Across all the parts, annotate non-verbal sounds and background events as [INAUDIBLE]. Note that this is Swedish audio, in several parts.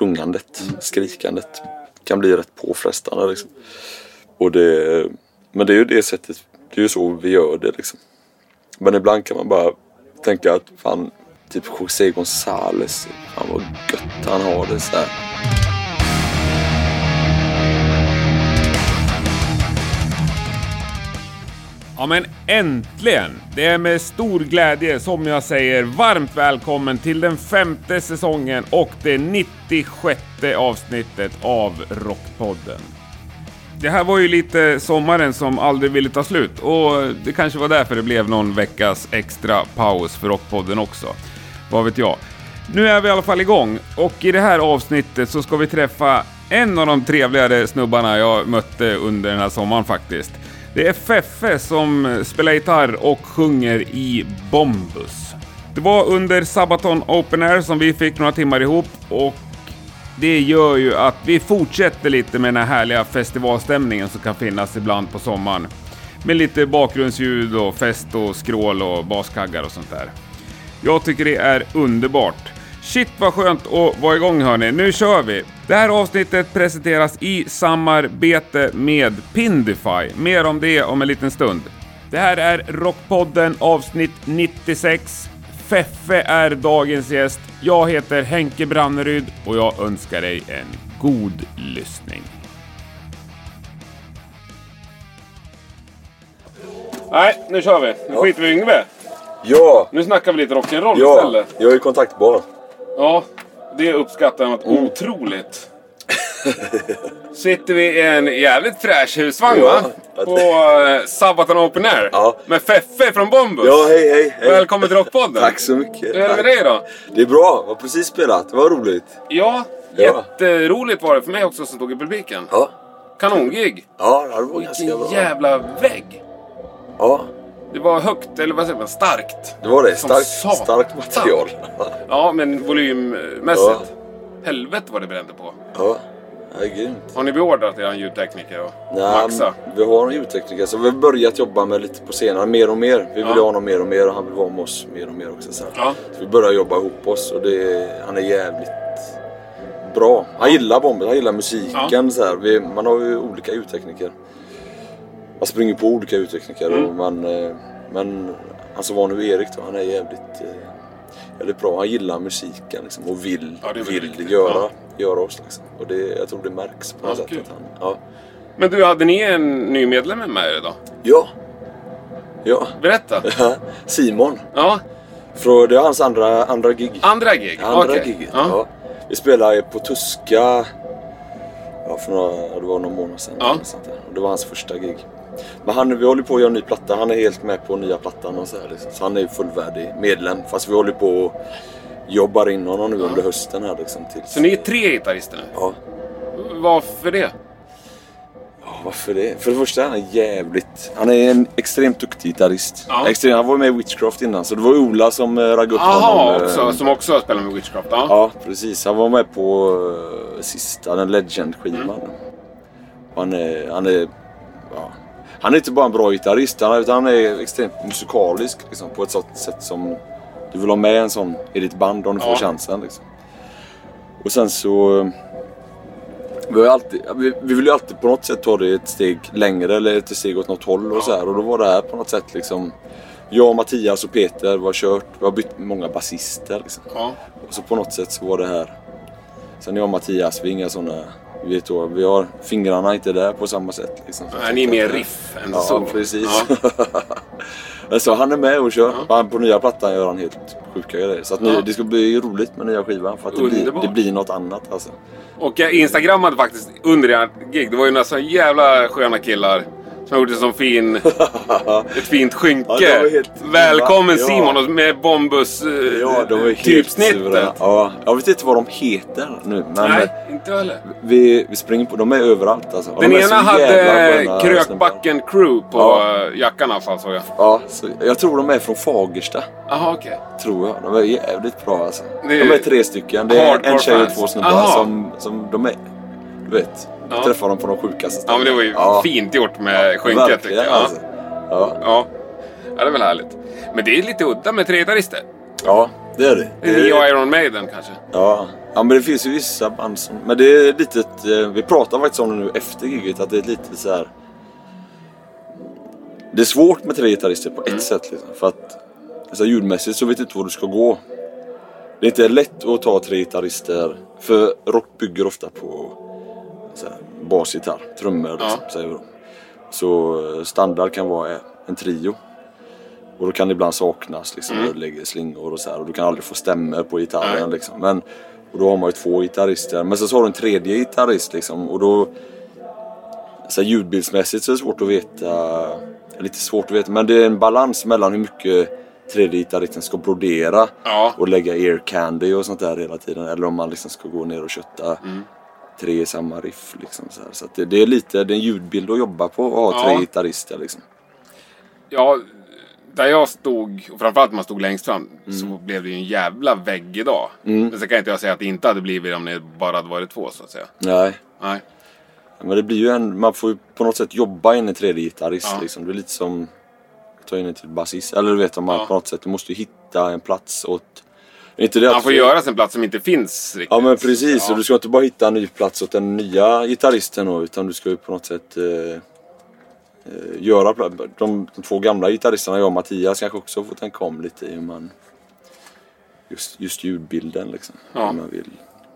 sjungandet, skrikandet kan bli rätt påfrestande liksom. Och det, men det är ju det sättet, det är ju så vi gör det liksom. Men ibland kan man bara tänka att fan, typ José González, fan vad gött han har det så här. Ja men äntligen! Det är med stor glädje som jag säger varmt välkommen till den femte säsongen och det 96 avsnittet av Rockpodden. Det här var ju lite sommaren som aldrig ville ta slut och det kanske var därför det blev någon veckas extra paus för Rockpodden också. Vad vet jag. Nu är vi i alla fall igång och i det här avsnittet så ska vi träffa en av de trevligare snubbarna jag mötte under den här sommaren faktiskt. Det är Feffe som spelar gitarr och sjunger i Bombus. Det var under Sabaton Open Air som vi fick några timmar ihop och det gör ju att vi fortsätter lite med den här härliga festivalstämningen som kan finnas ibland på sommaren. Med lite bakgrundsljud och fest och skrål och baskaggar och sånt där. Jag tycker det är underbart. Shit vad skönt att vara igång hörni, nu kör vi! Det här avsnittet presenteras i samarbete med Pindify. Mer om det om en liten stund. Det här är Rockpodden avsnitt 96. Feffe är dagens gäst. Jag heter Henke Branneryd och jag önskar dig en god lyssning. Nej, nu kör vi. Nu skiter vi i Yngve. Ja! Nu snackar vi lite rock'n'roll Ja! istället. Jag är kontaktbar. Ja, det uppskattar jag något otroligt. [LAUGHS] Sitter vi i en jävligt fräsch husvagn Ja. va? På uh, Sabaton Open Air. Ja. Med Feffe från Bombus. Ja, hej hej! hej. Välkommen till Rockpodden. Tack så mycket. Hur är det med dig då? Det är bra, jag har precis spelat. Det var roligt. Ja, Ja. jätteroligt var det för mig också som stod i publiken. Ja, Kanongig. ja det var ganska bra. Vilken jävla vägg. Ja, Det var högt, eller vad säger man, starkt. det var det. Som Starkt, material. [LAUGHS] Ja, men volymmässigt. Helvete vad det brände på. Ja, det är grymt. Har ni beordrat er ljudtekniker att Nej, maxa? vi har en ljudtekniker så vi har börjat jobba med lite på scenen, mer och mer. Vi vill Ja. ha honom mer och mer och han vill vara med oss mer och mer också. Så, här. Ja. så vi börjar jobba ihop oss och det, han är jävligt bra. Han gillar bomben, han gillar musiken. Så här. Vi, man har ju olika ljudtekniker. Man springer på olika ljudtekniker Mm. och man, eh, men han som var nu Erik då, han är jävligt, eh, jävligt bra. Han gillar musiken liksom, och vill, Ja, vill viktigt, göra, ja. göra oss. Liksom. Och det, jag tror det märks på något Ja, sätt. han, ja. Men du, hade ni en ny medlem med er idag? Ja. Ja. Berätta. [LAUGHS] Simon. Ja, Från, det är hans andra, andra gig. andra gig? Andra Okej. giget. Ja. Vi spelade på tyska ja, för några, det var någon månad sedan. Ja. Och det var hans första gig. Men han, vi håller på att göra en ny platta. Han är helt med på nya plattan och så här, liksom. Så han är fullvärdig medlem. Fast vi håller på och jobbar in honom nu under hösten här liksom. Tills, Så ni är tre gitarrister nu? Ja. Varför det? Ja, varför det? För det första är han jävligt... Han är en extremt duktig gitarrist. Ja. Extrem, han var med i Witchcraft innan, så det var Ola som eh, raggade upp honom. Jaha, eh, också, som också spelar med Witchcraft? Ja. Ja, precis. Han var med på uh, sista, den Legend-skivan. Mm. Han är... Han är, ja. Han är inte bara en bra gitarrist, han är, utan han är extremt musikalisk liksom, på ett sånt sätt som du vill ha med en sån i ditt band om du får Ja. chansen. Liksom. Och sen så... Vi, alltid, vi, vi vill ju alltid på något sätt ta det ett steg längre eller ett steg åt något håll och så här. Och då var det här på något sätt liksom... Jag, Mattias och Peter var kört. Vi har bytt många basister liksom. Ja. Och så på något sätt så var det här. Sen jag och Mattias, vi är inga såna... Vi, vet då, vi har fingrarna inte där på samma sätt. Liksom. Så ni är mer riff än Ja, solo. precis. Ja. [LAUGHS] Så han är med och kör. Han, på nya plattan gör han helt sjuka grejer. Så nu, Ja. det ska bli roligt med nya skivan. För att det blir, det blir något annat alltså. Och jag instagrammade faktiskt under gig. Det var ju några så jävla sköna killar. Som gjorde som fin, [LAUGHS] ett fint skynke. Ja, helt- Välkommen Ja. Simon med Bombus eh, Ja, typsnittet. Ja, jag vet inte vad de heter nu. Men Nej, inte heller. vi, vi springer på, de är överallt alltså. Den de ena hade Krökbacken Crew på Ja. eh, jackan i alla fall såg jag. Ja, så jag tror de är från Fagersta. Jaha, okej. Tror jag. De är jävligt bra alltså. Är- De är tre stycken. Det är en tjej och två snubbar Aha. som, som de är... Du vet. Ja. Jag träffar dem på de sjukaste Ja, men det var ju Ja, fint gjort med skynket tycker Verkligen jag. alltså. Ja. Ja. ja, det är väl härligt. Men det är lite udda med tre gitarrister. ja, det är det. Det är är, Iron Maiden kanske. ja, Ja men det finns ju vissa band som... Men det är lite... eh, Vi pratar faktiskt om det nu efter giget att det är lite så här. Det är svårt med tre gitarrister på ett sätt liksom. För att alltså, ljudmässigt så vet du inte var du ska gå. Det är inte lätt att ta tre gitarrister. För rock bygger ofta på basgitarr, trummor liksom, säger vi då. Så eh, standard kan vara en trio. Och då kan det ibland saknas liksom, mm. lägger slingor och så här. Och du kan aldrig få stämmer på gitarren liksom. Men, och då har man ju två gitarrister. Men sen så har du en tredje gitarrist liksom. Och då... Så här, ljudbildsmässigt så är det svårt att veta. Lite svårt att veta. Men det är en balans mellan hur mycket tredje gitarristen ska brodera. Ja. Och lägga ear candy och sånt där hela tiden. Eller om man liksom ska gå ner och kötta Mm. Tre i samma riff. Liksom, så så det, det är lite det är en ljudbild att jobba på att ha Ja. tre gitarrister. Liksom. Ja, där jag stod, och framförallt när man stod längst fram, Mm. så blev det ju en jävla vägg idag. Men sen kan inte jag säga att det inte hade blivit om det bara hade varit två så att säga. Nej. Nej. Men det blir ju en, man får ju på något sätt jobba in en tredje gitarrist. Ja. Liksom. Det är lite som att ta in en till basist. Eller du vet om man Ja. på något sätt, du måste hitta en plats åt... Inte det Han får göra en plats som inte finns riktigt. Ja men precis, Ja. och du ska inte bara hitta en ny plats åt den nya gitarristen då, utan du ska ju på något sätt eh, eh, göra de, de två gamla gitarristerna, jag och Mattias kanske också får tänka om lite i hur man just, just ljudbilden liksom. Ja. Hur man vill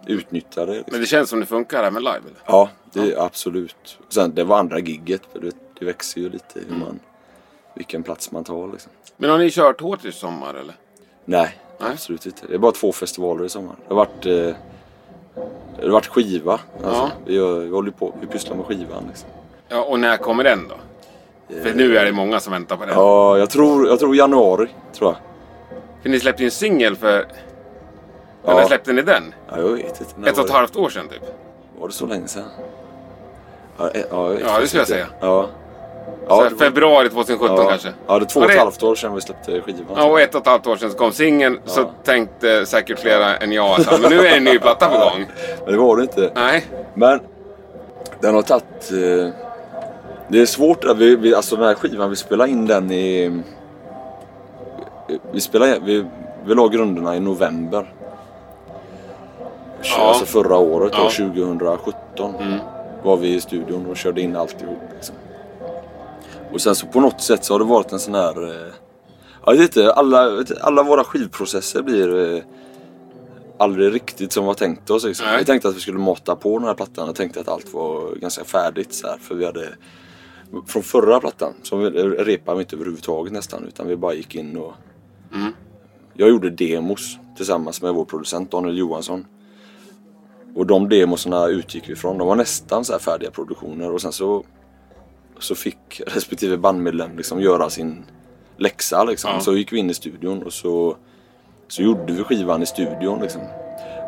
utnyttja det. Liksom. Men det känns som det funkar här med live eller? Ja, det är absolut. Sen det var andra gigget, för det, det växer ju lite hur man, vilken plats man tar liksom. Men har ni kört hårt i sommar eller? Nej, Nej. absolut inte. Det är bara två festivaler i sommar. Det har varit, eh, det har varit skiva. Alltså, Ja. vi, gör, vi håller på, vi pysslar med skivan liksom. Ja, och när kommer den då? För nu är det många som väntar på den. Ja, jag tror, jag tror januari, tror jag. För ni släppte ju en singel för... Ja. när släppte ni den? Ja, jag vet inte. När Ett och ett halvt år sedan typ? Var det så länge sedan? Ja, ja, Ja, det skulle jag säga. Ja. Så det var- februari 2017 ja. kanske? Ja, det är två och ett halvt år sedan vi släppte skivan. Ja, och ett och ett halvt år sedan så kom singeln. Så Ja. tänkte säkert flera än jag att men nu är en ny platta på gång. [LAUGHS] Men det var det inte. Nej. Men den har tagit... Eh, det är svårt. där. Vi, vi, alltså den här skivan, vi spelade in den i... Vi spelade vi, vi la grunderna i november. Ja. Alltså förra året, Ja. då, 2017. Mm. Var vi i studion och körde in alltihop. Liksom. Och sen så på något sätt så har det varit en sån här... Eh, jag vet inte, alla, alla våra skivprocesser blir... Eh, aldrig riktigt som vi har tänkt oss. Liksom. Vi tänkte att vi skulle mata på den här plattan och tänkte att allt var ganska färdigt. Så här, för vi hade från förra plattan så repade vi inte överhuvudtaget nästan utan vi bara gick in och Mm. Jag gjorde demos tillsammans med vår producent Daniel Johansson. Och de demosarna utgick vi ifrån. De var nästan så här färdiga produktioner och sen så så fick respektive bandmedlem liksom göra sin läxa liksom. Ja. Så gick vi in i studion och så så gjorde vi skivan i studion liksom.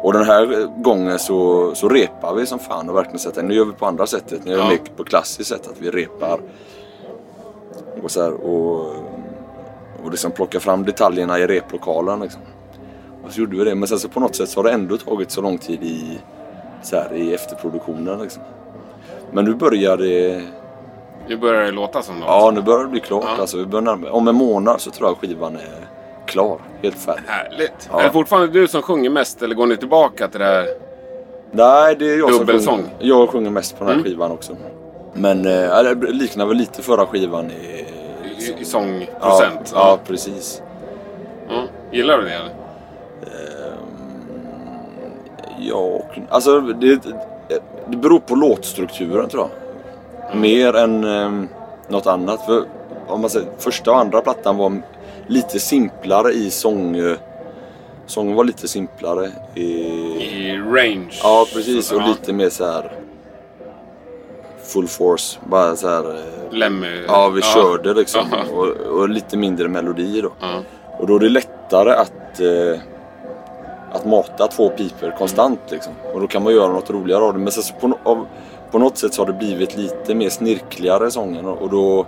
Och den här gången så, så repar vi som fan och verkligen sätter Nu gör vi på andra sättet. Nu gör vi Ja. mer på klassiskt sätt att vi repar. Och så här, och, och liksom plocka fram detaljerna i replokalen liksom. Och så gjorde vi det. Men sen så på något sätt så har det ändå tagit så lång tid i, så här, i efterproduktionen liksom. Men nu börjar det... Nu börjar det låta som något. Ja, nu börjar det bli klart. Ja. Alltså, vi börjar närma, om en månad så tror jag skivan är klar. Helt färdig. Härligt. Ja. Är det fortfarande du som sjunger mest eller går ni tillbaka till det här? Nej, det är jag som Dubbelsång. sjunger. Jag sjunger mest på den här Mm. skivan också. Men eh, det liknar väl lite förra skivan i... I, i ja, sångprocent? ja, precis. Ja. Gillar du det eller? Ja, och, alltså det, det beror på låtstrukturen tror jag. Mer än eh, något annat. För om man säger, första och andra plattan var lite simplare i sång... eh, Sången var lite simplare. I, I range? ja, precis. Och Ja. lite mer så här Full force. Bara så här... eh, Lemmy? Ja, vi körde liksom. Ja. Och, och lite mindre melodi då. Ja. Och då är det lättare att, eh, att mata två piper konstant liksom. Och då kan man göra något roligare av det. Men så på, av, på något sätt så har det blivit lite mer snirkligare sången och då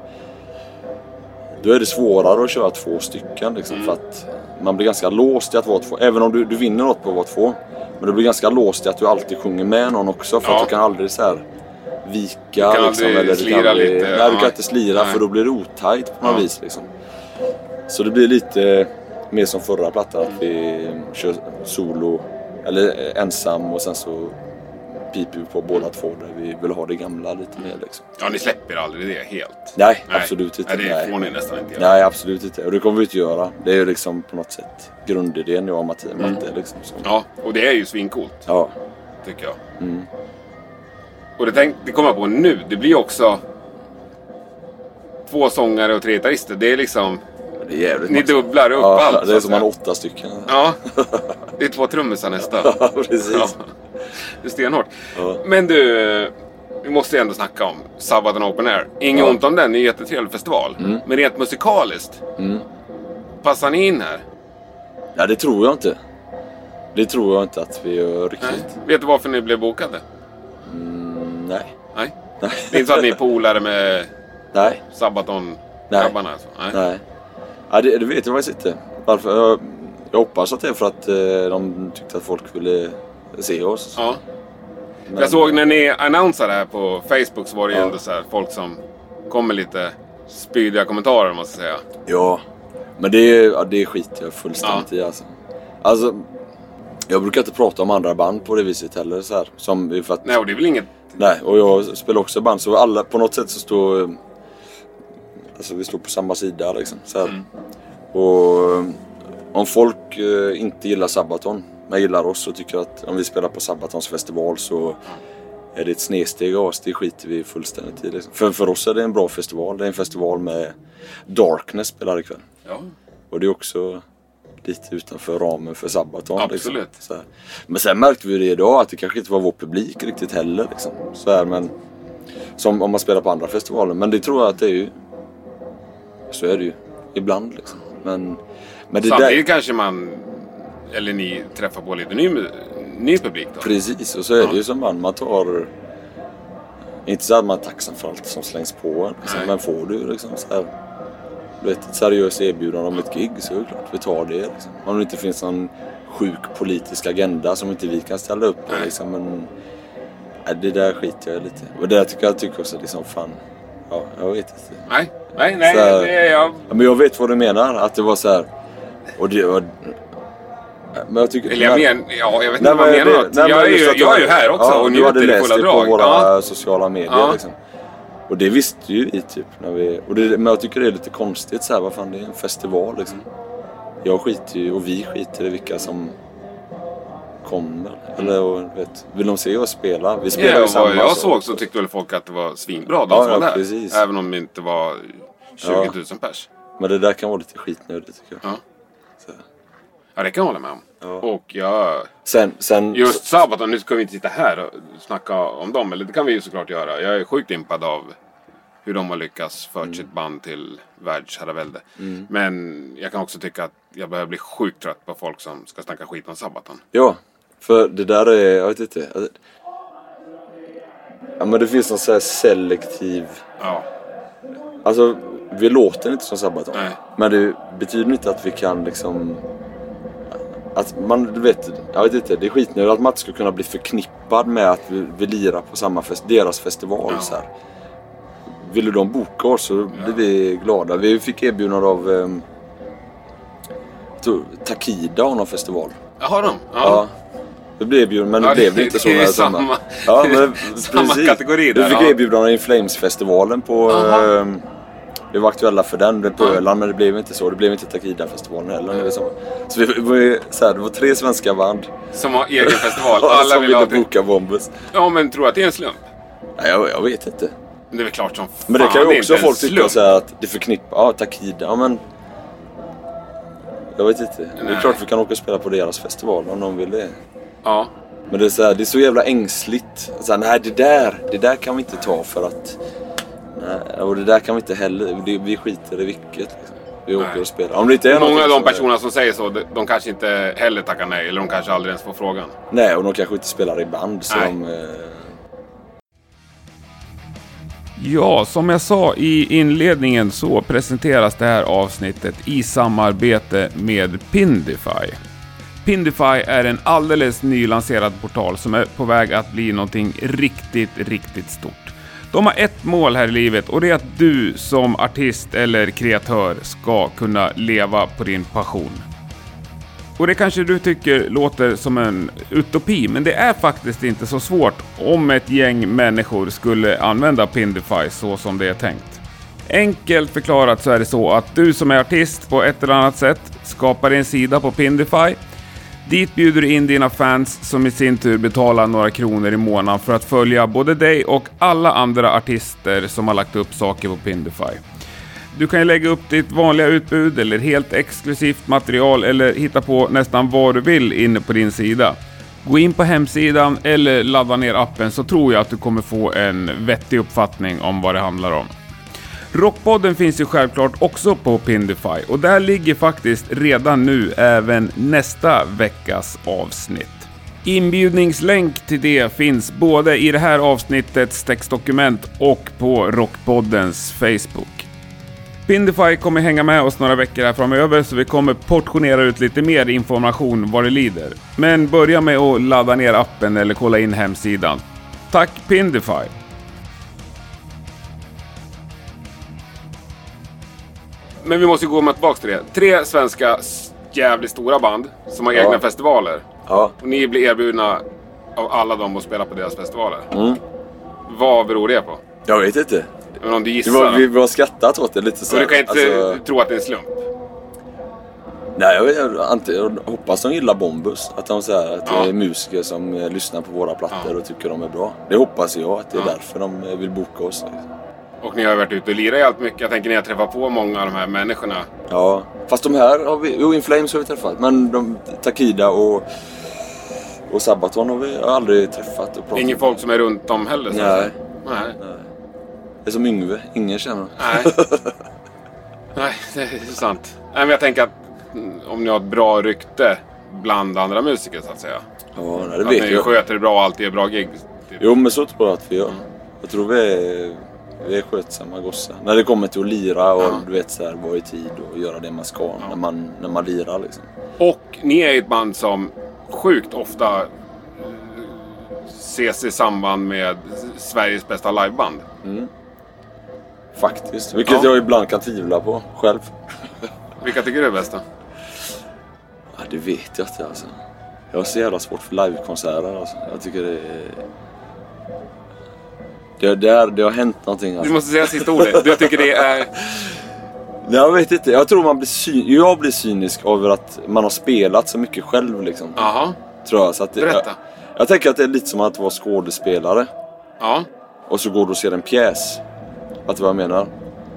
då är det svårare att köra två stycken liksom, för att man blir ganska låst i att vara två. Även om du, du vinner något på att vara två. Men du blir ganska låst i att du alltid sjunger med någon också för Ja. att du kan aldrig så här vika. kan liksom, aldrig eller du slira kan aldrig, lite, Nej, ja. du kan inte slira Nej. för då blir det otajt på något Ja. vis. Liksom. Så det blir lite mer som förra plattan att vi kör solo Eller eh, ensam och sen så piper vi på båda två där vi vill ha det gamla lite mer liksom. Ja, ni släpper aldrig det helt? Nej, absolut inte. Nej, det får ni nästan inte göra. Nej, absolut inte. Och det kommer vi inte göra. Det är ju liksom på något sätt grundidén jag och Mattias. Mm. Det liksom så. Ja, och det är ju svincoolt. Ja. Tycker jag. Och det, tänk, det kommer jag på nu. Det blir också två sångare och tre gitarrister. Det är liksom... Det är Ni dubblar upp ja, allt. Det är som man åtta stycken. Ja, [LAUGHS] det är två trummisar nästan. Ja, precis. Ja, det är stenhårt. Ja. Men du, vi måste ju ändå snacka om Sabaton Open Air. Inget Ja. ont om den, det är en jättetrevlig festival. Men rent musikaliskt, Mm. passar ni in här? Ja, det tror jag inte. Det tror jag inte att vi gör Nej. riktigt. Vet du varför ni blev bokade? Mm, nej. Nej. Nej. Det är inte så att ni är polare med Nej. Sabaton-grabbarna? Alltså. Nej. Nej. Ja, det, det vet jag faktiskt inte. Varför? Jag, jag hoppas att det är för att eh, de tyckte att folk ville se oss. Ja. Men- Jag såg när ni annonsade här på Facebook så var det ju Ja. ändå så här folk som kom med lite spydiga kommentarer om man ska säga. Ja, men det, ja, det skiter jag fullständigt i alltså. Alltså, jag brukar inte prata om andra band på det viset heller. Så här, som, för att, Nej, och det är väl inget... Nej, och jag spelar också band så alla på något sätt så står Alltså vi står på samma sida liksom. Så här. Och eh, om folk eh, inte gillar Sabaton men gillar oss och tycker att om vi spelar på Sabatons festival så är det ett snedsteg av oss. Det skiter vi fullständigt i. Liksom. För, för oss är det en bra festival. Det är en festival med Darkness spelar ikväll. Ja. Och det är också lite utanför ramen för Sabaton. Absolut. Liksom. Så här. Men sen märkte vi det idag att det kanske inte var vår publik riktigt heller. Liksom. Så här, men, som om man spelar på andra festivaler. Men det tror jag att det är ju. Så är det ju. Ibland liksom. Men, men det Samtidigt där, kanske man, eller ni, träffar på lite ny, ny publik då? Precis, och så är det ju som band. Man tar... Inte så att man är tacksam för allt som slängs på en. Liksom, men får du liksom så här, du vet, ett seriöst erbjudande om ett gig så är det klart vi tar det. Liksom. Om det inte finns någon sjuk politisk agenda som inte vi kan ställa upp på. Nej. Liksom, men, nej, det där skiter jag lite Och det där tycker jag tycker också liksom fan. Ja, jag vet inte. Nej, nej, nej. Här- Det är jag. Ja, men jag vet vad du menar. Att det var så här. Och det. Men jag tycker... Eller jag men, ja, jag vet Nej, inte vad jag menar. det- nej, jag, är ju, jag är du- ju här också ja, och du hade njuter i läst fulla det drag. på våra Ja. sociala medier Ja. liksom. Och det visste ju vi typ när vi... Och det, men jag tycker det är lite konstigt så här, vad fan det är en festival liksom. Jag skiter ju och vi skiter i vilka som kommer. Eller och, vet, vill de se oss spela? Vi spelar Ja, ju samma jag sak. såg så tyckte väl folk att det var svinbra de Ja, som ja, var där. precis. Även om det inte var 20 Ja. 000 pers. Men det där kan vara lite skitnödigt tycker jag. Ja. Så. Ja, det kan jag hålla med om. Ja. Och jag... Sen, sen, Just Sabaton, nu ska vi inte sitta här och snacka om dem, eller det kan vi ju såklart göra. Jag är sjukt impad av hur de har lyckats föra Mm. sitt band till världsherravälde. Men jag kan också tycka att jag börjar bli sjukt trött på folk som ska snacka skit om Sabaton. Ja, för det där är, jag vet inte. Ja men det finns någon så här selektiv, Ja, alltså vi låter inte som Sabaton. Nej. Men det betyder inte att vi kan liksom, att man du vet, jag vet inte, det är skitnödigt att man inte ska kunna bli förknippad med att vi, vi lirar på samma fest, deras festival Ja. så här. Vill de boka oss så blir vi glada. Vi fick erbjudande av um, Takida har någon festival. Jaha de? Ja. Det blev erbjudande, men Ja, det blev det- inte så. det är samma- samma. Ja, [LAUGHS] men samma precis. kategori där, Vi fick ja. erbjudande i Flames-festivalen på... Aha. Vi var aktuella för den på. Öland, men det blev inte så. Det blev inte Takida-festivalen heller. Det var så vi, vi, så här, det var tre svenska band. Som har egen festival. [LAUGHS] Alla som vill ville det. boka Bombus. Ja, men tror att det är en slump? Nej, jag, jag vet inte. Det är väl klart som fan. Men det kan ju också folk tycka så här att det förknippar... Ja, Takida. Ja, men... Jag vet inte. Det Nej. är klart vi kan åka och spela på deras festival om de vill det. Ja. Men det är, så här, det är så jävla ängsligt. Så här, nej, det där, det där kan vi inte ta för att... Nej, och det där kan vi inte heller. Vi skiter i vilket. Liksom. Vi åker Nej. och spelar. Om det inte är Många av de är- personerna som säger så, de, kanske inte heller tackar nej. Eller de kanske aldrig ens får frågan. Nej, och de kanske inte spelar i band. Så Nej. de, eh, Ja, som jag sa i inledningen så presenteras det här avsnittet i samarbete med Pindify. Pindify är en alldeles nylanserad portal som är på väg att bli någonting riktigt, riktigt stort. De har ett mål här i livet och det är att du som artist eller kreatör ska kunna leva på din passion. Och det kanske du tycker låter som en utopi, men det är faktiskt inte så svårt om ett gäng människor skulle använda Pindify så som det är tänkt. Enkelt förklarat så är det så att du som är artist på ett eller annat sätt skapar en sida på Pindify. Dit bjuder du in dina fans som i sin tur betalar några kronor i månaden för att följa både dig och alla andra artister som har lagt upp saker på Pindify. Du kan ju lägga upp ditt vanliga utbud eller helt exklusivt material eller hitta på nästan vad du vill inne på din sida. Gå in på hemsidan eller ladda ner appen så tror jag att du kommer få en vettig uppfattning om vad det handlar om. Rockpodden finns ju självklart också på Pindify och där ligger faktiskt redan nu även nästa veckas avsnitt. Inbjudningslänk till det finns både i det här avsnittets textdokument och på Rockpoddens Facebook. Pindify kommer hänga med oss några veckor här framöver så vi kommer portionera ut lite mer information vad det lider. Men börja med att ladda ner appen eller kolla in hemsidan. Tack Pindify! Men vi måste gå tillbaka till det. Tre svenska jävligt stora band som har Ja. egna festivaler. Ja. Och ni blir erbjudna av alla dem att spela på deras festivaler. Mm. Vad beror det på? Jag vet inte. Men om du Vi gissar? var, då? vi har skrattat åt det lite så här. du kan inte Alltså, tro att det är en slump? nej, jag, jag, jag hoppas de gillar Bombus. Att de säger att Ja. det är musiker som eh, lyssnar på våra plattor och tycker de är bra. Det hoppas jag att det är Ja. därför de eh, vill boka oss. Och ni har varit ute och lirat jävligt mycket. Jag tänker ni har träffat på många av de här människorna. Ja, fast de här har vi, jo In Flames har vi träffat. Men de, Takida och, och Sabaton har vi aldrig träffat och pratat Inget folk som är runt om heller? så att Nej. Nej. Det är som Yngve, ingen känner Nej. [LAUGHS] Nej, det är sant. Nej, men jag tänker att mm, om ni har ett bra rykte bland andra musiker så att säga. Ja, nej, det Att vet ni jag. sköter det bra och alltid är bra gig. Typ. Jo, men så tror jag att vi gör. Jag tror vi är, vi är skötsamma gossar. När det kommer till att lira och Ja. du vet så här, vara i tid och göra det man ska när, man, när man lirar liksom. Och ni är ett band som sjukt ofta ses i samband med Sveriges bästa liveband. Faktiskt. Vilket Ja. jag ibland kan tvivla på själv. [LAUGHS] Vilka tycker du är bästa? Ja, det vet jag inte alltså. Jag har så jävla svårt för livekonserter alltså. Jag tycker det är... Det, det, är, det har hänt någonting Du alltså. måste säga sista ordet. Du tycker det är... [LAUGHS] Jag vet inte. Jag tror man blir cy- Jag blir cynisk över att man har spelat så mycket själv liksom. Jaha, Tror jag. Så att det, berätta. Jag, jag tänker att det är lite som att vara skådespelare. Ja, Och så går du och ser en pjäs. Vet du vad jag menar?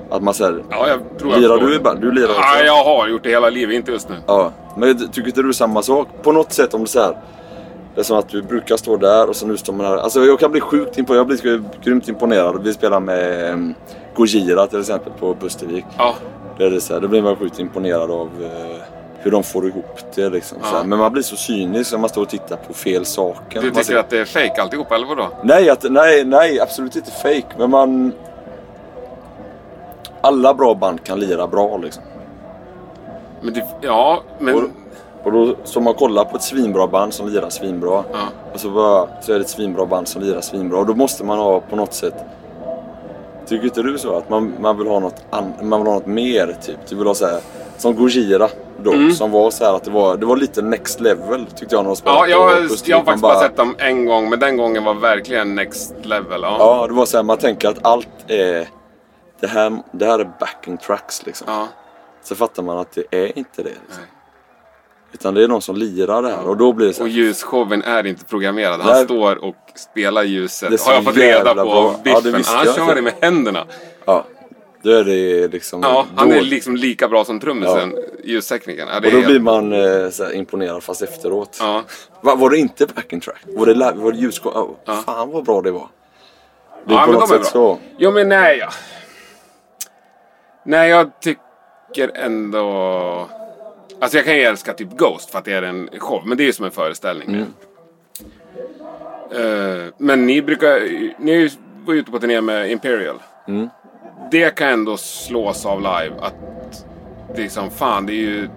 Att man säger... ja jag tror jag Lirar förstår. du i band? Du lirar också? Ja, jag har gjort det hela livet, inte just nu. Ja. Men tycker inte du samma sak? På något sätt om det är så här. Det är som att du brukar stå där och så nu står man här. Alltså jag kan bli sjukt imponerad. Jag blir grymt imponerad. Vi spelar med um, Gojira till exempel på Pustervik. Ja, Det är det så här, då blir man sjukt imponerad av eh, hur de får ihop det liksom. Ja. Men man blir så cynisk när man står och tittar på fel saker. du tycker ser- att det är fake alltihop, eller vadå? Nej, att, nej, nej, absolut inte fake. Men man... Alla bra band kan lira bra liksom. Men det, ja, men... Och, och då står man kollar på ett svinbra band som lirar svinbra. Ja. Och så, bara, så är det ett svinbra band som lirar svinbra. Och då måste man ha på något sätt... Tycker inte du så? Att man, man, vill ha något an, man vill ha något mer typ. Du vill ha så här, som Gojira då. Mm. Som var så här att det var, det var lite next level tyckte jag när de spelade Ja, jag, på jag har faktiskt bara sett dem en gång, men den gången var verkligen next level. Ja. Ja, det var så här, man tänker att allt är... Det här, det här är backing tracks liksom. ja. Så fattar man att det är inte det. Liksom. Utan det är någon som lirar det här och då blir det så Och här, ljusshowen är inte programmerad. Han Nej. står och spelar ljuset. Det är så har jag fått reda jävla på bra. Ja, det Biffen. visste han jag kör inte. det med händerna. Ja, då är det liksom... Ja, han då, är liksom lika bra som trummisen, ljusteknikern. Ja, det Och är då blir helt- man eh, så här, imponerad fast efteråt. Ja. Va, var det inte backing track? Var det, live- var det ljusskåp? Oh. Fan vad bra det var. Det är Ja, på men något de är bra. så. Jo, men nej. Ja. Nej, jag tycker ändå... Alltså jag kan ju älska typ Ghost för att det är en show, men det är ju som en föreställning. Mm. Eh, men ni brukar... Ni är ju- var ute på turné med Imperial. Mm. Det kan ändå slås av live att det är liksom, fan det är ju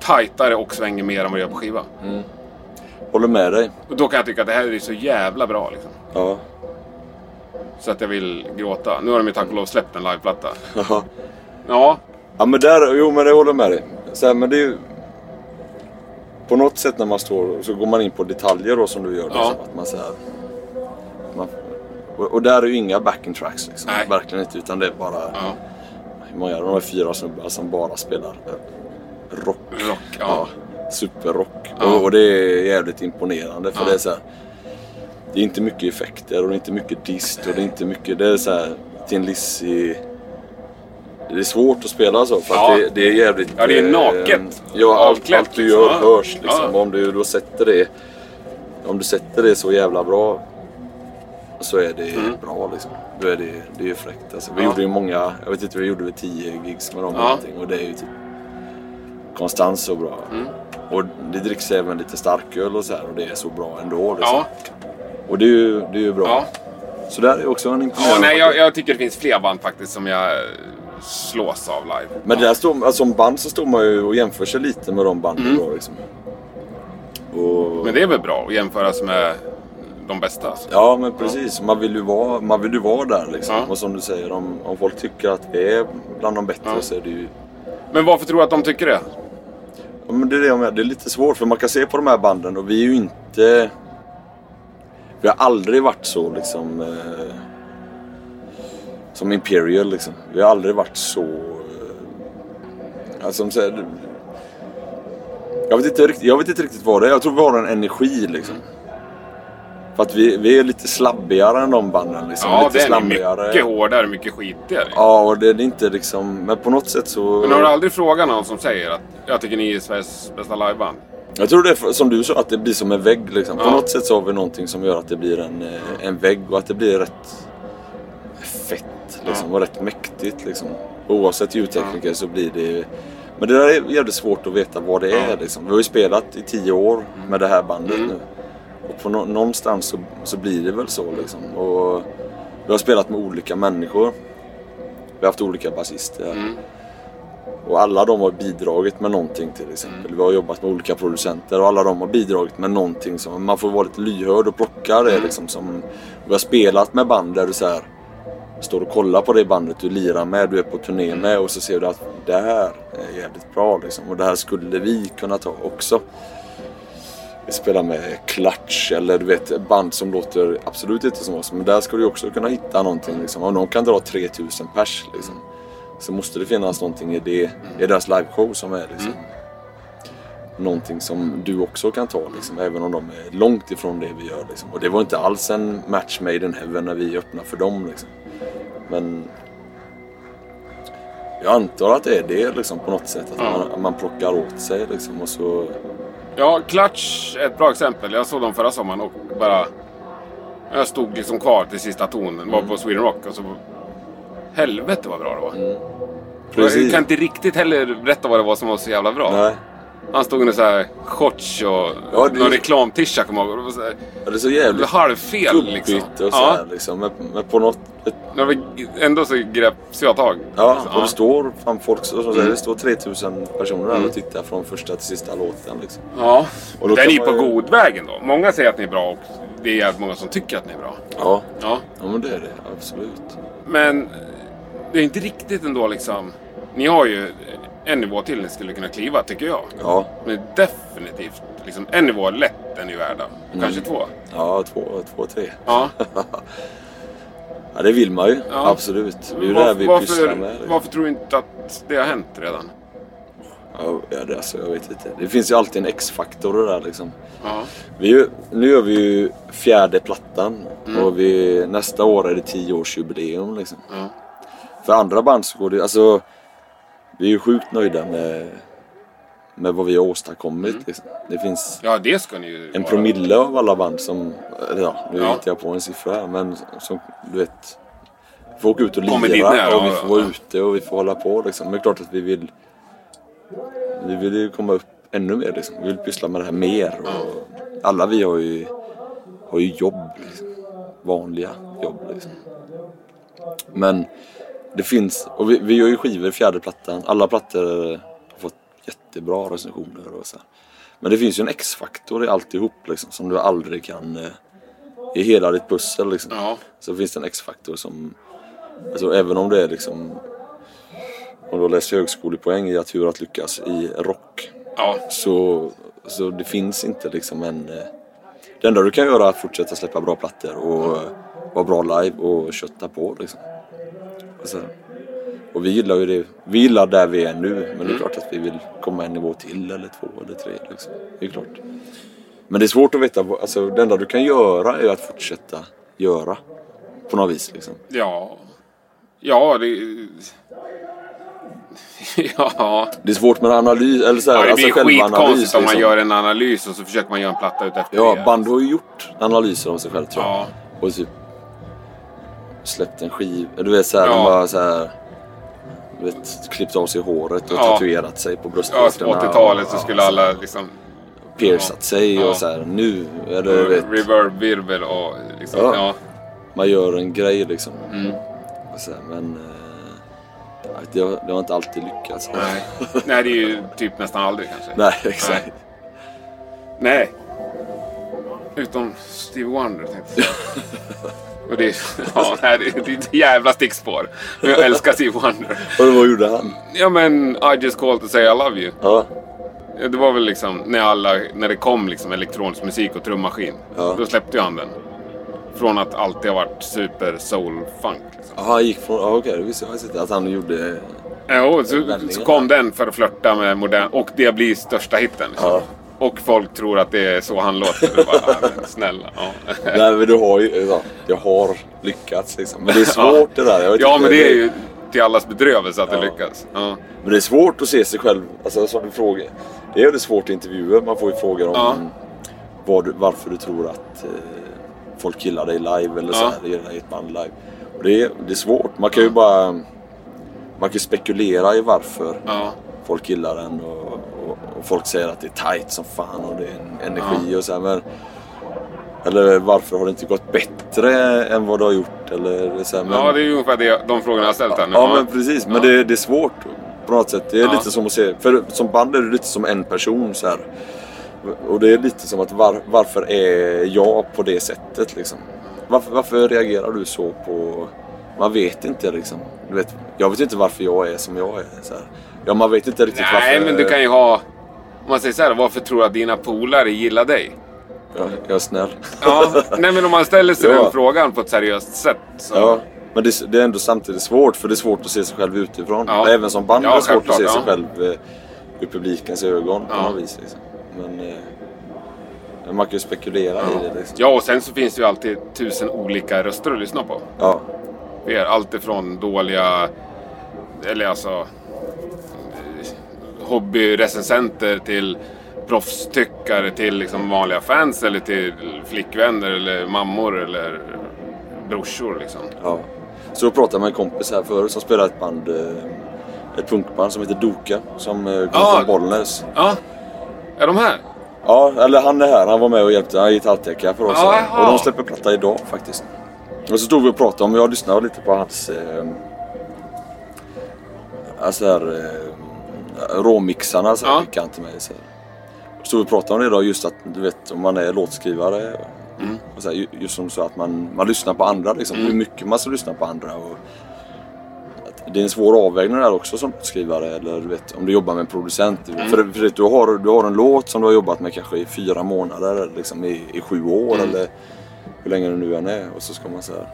tajtare och svänger mer än vad det gör på skiva. Håller med dig. Och då kan jag tycka att det här är så jävla bra liksom. Ja. Så att jag vill gråta. Nu har de ju tack och lov släppt en liveplatta. [LAUGHS] Jaha. Ja, Ja men där, jo men det håller med dig. Så här, men det är ju... på något sätt när man står så går man in på detaljer då som du gör. Ja. Liksom, att man så här, man, och, och där är ju inga backing tracks liksom. Verkligen inte. Utan det är bara, Ja. hur många? De är fyra snubbar som bara spelar eh, rock. Rock, ja. superrock. Ja. Och, och det är jävligt imponerande för Ja. det är så här, Det är inte mycket effekter och det är inte mycket dist och det är inte mycket... Det är så här, Lizzy... Det är svårt att spela så för Ja. att det, det är jävligt... Ja, det är eh, naket. Ja, allt, allt du liksom. gör Ja. hörs liksom. Ja. Om du då sätter det... Om du sätter det så jävla bra så är det bra liksom. Då är det, det är ju fräckt alltså. Vi Mm. Ja. gjorde ju många, jag vet inte, vi gjorde väl 10 gigs med dem Ja. och det är ju typ konstant så bra. Mm. Och det dricks även lite starköl och så här och det är så bra ändå. Liksom. Ja, Och det är ju, det är ju bra. ja. Så där är också en ja imponerande nej, jag, jag tycker det finns fler band faktiskt som jag slås av live. Men det där står, alltså, som band så står man ju och jämför sig lite med de banden då liksom. Och, Mm. Men det är väl bra att jämföras med de bästa? Alltså. Ja men precis, man vill ju vara, man vill ju vara där liksom. Ja. Och som du säger, om, om folk tycker att vi är bland de bättre Ja. så är det ju... Men varför tror du att de tycker det? Ja, men det är det jag menar, det är lite svårt för man kan se på de här banden och vi är ju inte... Vi har aldrig varit så liksom... Eh, som Imperial liksom. Vi har aldrig varit så... Eh, alltså, som säger, jag, vet inte, riktigt- jag vet inte riktigt vad det är. Jag tror vi har en energi liksom. För att vi, vi är lite slabbigare än de banden liksom. Ja, lite den är slabbigare. mycket hårdare, mycket skitigare. Ja, och det är inte liksom... Men på något sätt så... Men har du aldrig frågat någon som säger att jag tycker ni är Sveriges bästa liveband? Jag tror det är som du sa, att det blir som en vägg. Liksom. På Ja. något sätt så har vi någonting som gör att det blir en, eh, en vägg och att det blir rätt liksom, och rätt mäktigt. Liksom. Oavsett ljudtekniker så blir det... Men det där är jävligt svårt att veta vad det är. Liksom. Vi har ju spelat i tio år med det här bandet Mm. nu. Och på nå- någonstans så, så blir det väl så. Liksom. Och vi har spelat med olika människor. Vi har haft olika basister. Mm. Och alla de har bidragit med någonting till exempel. Mm. Vi har jobbat med olika producenter och alla de har bidragit med någonting som man får vara lite lyhörd och plocka det Mm. liksom. Som, vi har spelat med band där du så här, står och kollar på det bandet du lirar med, du är på turné Mm. med och så ser du att det här är jävligt bra liksom. Och det här skulle vi kunna ta också. Vi spelar med Clutch eller du vet band som låter absolut inte som oss. Men där ska du också kunna hitta någonting liksom. Om de kan dra 3000 pers liksom. Så måste det finnas någonting i det, i deras liveshow som är liksom. Någonting som du också kan ta liksom, även om de är långt ifrån det vi gör liksom. Och det var inte alls en match made in heaven när vi öppnade för dem liksom. Men jag antar att det är det liksom på något sätt. Att Ja. man, man plockar åt sig liksom och så... Ja, Clutch är ett bra exempel. Jag såg dem förra sommaren och bara... Jag stod liksom kvar till sista tonen. Var på Sweden Rock och så... Helvete vad bra det var. Jag Precis. kan inte riktigt heller berätta vad det var som var så jävla bra. Nej. Han stod under så här shorts och Ja, det- någon reklamtischa kommer jag ihåg. Det Ja, är så jävligt halvfel liksom. och så Ja, här, liksom. Men, men på något... det var ändå så greps jag tag. Ja, Liksom, och det står fan folk som Mm. säger det står 3000 personer där och tittar från första till sista låten liksom. Ja, Och då den är man på god väg ändå. Många säger att ni är bra och det är jävligt många som tycker att ni är bra. Ja, Ja, ja men det är det absolut. men det är inte riktigt ändå liksom. Ni har ju en nivå till ni skulle kunna kliva tycker jag. Ja, Men definitivt liksom en nivå lätt är ni värda. Mm. Kanske två. ja två, två, tre. Ja. [LAUGHS] Ja, det vill man ju. Ja. Absolut. Det är ju det här vi pysslar varför, med. liksom. varför tror du inte att det har hänt redan? Ja, det, alltså, jag vet inte. Det finns ju alltid en X-faktor det där liksom. Ja. Vi, nu gör vi ju fjärde plattan Mm. och vi, nästa år är det tioårsjubileum liksom. Ja. För andra band så går det alltså Vi är ju sjukt nöjda med Med vad vi har åstadkommit Mm. Det finns ja, det ska ni ju en vara. promille av alla band som Ja, nu Ja. hittar jag på en siffra här men som du vet Vi får åka ut och lira och vi ja, får ja. vara ute och vi får hålla på liksom. Men det är klart att vi vill Vi vill ju komma upp ännu mer liksom. Vi vill pyssla med det här mer och Alla vi har ju Har ju jobb liksom. Vanliga jobb liksom. Men det finns, och vi, vi gör ju skivor i fjärde plattan. Alla plattor har fått jättebra recensioner och så. här. Men det finns ju en X-faktor i alltihop liksom, som du aldrig kan... Eh, I hela ditt pussel liksom. Ja. Så finns det en X-faktor som... Alltså även om det är liksom... Om du har läst högskolepoäng i att hur att lyckas i rock. Ja. Så, så det finns inte liksom en... eh, Det enda du kan göra är att fortsätta släppa bra plattor och vara bra live och kötta på liksom. Och, så, och vi gillar ju det. Vi gillar där vi är nu men det är klart att vi vill komma en nivå till eller två eller tre liksom. Det är klart. Men det är svårt att veta. Alltså det enda du kan göra är att fortsätta göra. På något vis liksom. Ja. Ja, det... [LAUGHS] Ja. Det är svårt med analys. Eller så här, ja, det alltså blir självanalys, skitkonstigt om man liksom. gör en analys och så försöker man göra en platta utefter Ja, det. band har ju gjort analyser av sig själv tror jag. Ja. Och typ släppt en skiv. Du vet såhär, Ja. de bara såhär. Du vet, klippt av sig håret och Ja. tatuerat sig på Ja, bröstvårtorna. på 80-talet så Ja, skulle alla liksom... Piercat sig Ja. och såhär nu. Eller du vet, Reverb-virvel och liksom... Ja. Ja. man gör en grej liksom. Mm. Här, men eh, det, har, det har inte alltid lyckats. Nej. Nej, det är ju typ nästan aldrig kanske. Nej, exakt. Nej. Nej. Utom Steve Wonder tänkte jag. [LAUGHS] Och det, [LAUGHS] ja, nej, det, det är ett jävla stickspår. Men jag älskar Steve Wonder. Och vad gjorde han? Ja men I just called to say I love you. Ja, Det var väl liksom när, alla, när det kom liksom elektronisk musik och trummaskin. Ja. Då släppte han den. Från att alltid ha varit super soul funk. Liksom. Aha, han gick från... Ja, okej, det visste jag inte att han gjorde... Jo, så, så kom den för att flörta med modern... Och det blir största hitten. Liksom. Ja. Och folk tror att det är så han låter. Det bara, ja, men snälla. Ja. [LAUGHS] Nej men du har ju... Ja, jag har lyckats liksom. Men det är svårt det där. Ja, men det är ju till allas bedrövelse att det Ja. lyckas. Ja. Men det är svårt att se sig själv, alltså som du frågar. Det är väldigt svårt i intervjuer. Man får ju frågor om Ja. du, varför du tror att eh, folk gillar dig live eller så Ja. här, gillar ett band live. Och det, är, det är svårt. Man kan ju bara... Man kan spekulera i varför Ja. folk gillar den och, och, och folk säger att det är tight som fan och det är en energi och så här, men Eller varför har det inte gått bättre än vad du har gjort? Eller så här, men, ja, det är ju ungefär det, de frågorna jag har ställt här nu. Ja men precis, men Ja. det, det är svårt på något sätt. Det är Ja. lite som att se, för som band är det lite som en person så här. Och det är lite som att var, varför är jag på det sättet liksom? Varför, varför reagerar du så på... Man vet inte liksom. Du vet, jag vet inte varför jag är som jag är. Så här. Ja, man vet inte riktigt varför... Nej, men du kan ju ha... Om man säger så här, varför tror du att dina polare gillar dig? Ja, jag är snäll. Ja, nej men om man ställer sig [LAUGHS] Ja. den frågan på ett seriöst sätt. Så... Ja, men det, det är ändå samtidigt svårt för det är svårt att se sig själv utifrån. Ja. Även som band Ja, är det svårt att se sig ja. själv eh, ur publikens ögon på Ja. något vis. Liksom. Men eh, man kan ju spekulera i det. Liksom. Ja, och sen så finns det ju alltid tusen olika röster att lyssna på. Ja. Vi är allt ifrån dåliga, eller alltså hobbyrecensenter till proffstyckare till liksom vanliga fans eller till flickvänner eller mammor eller brorsor liksom. ja. Så då pratade jag med en kompis här förut som spelar ett band, eh, ett punkband som heter Doka. Som eh, kom Ja. från Bollnäs. Ja, är de här? Ja, eller han är här. Han var med och hjälpte. Han är gitarrtäckare för oss. Ja, och de släpper platta idag faktiskt. Och så stod vi och pratade om, jag lyssnade lite på hans... Eh, alltså här, eh, råmixarna så Ja. fick han till mig. Så stod vi och pratade om det då, just att du vet om man är låtskrivare. Mm. Och så här, ju- just som så att man, man lyssnar på andra liksom. Hur mycket man ska lyssna på andra. Och, det är en svår avvägning där också som låtskrivare. Eller du vet, om du jobbar med en producent. Mm. För, för du, har, du har en låt som du har jobbat med kanske i fyra månader. Eller liksom i, i sju år. Mm. Eller hur länge det nu än är. Och så ska man så här,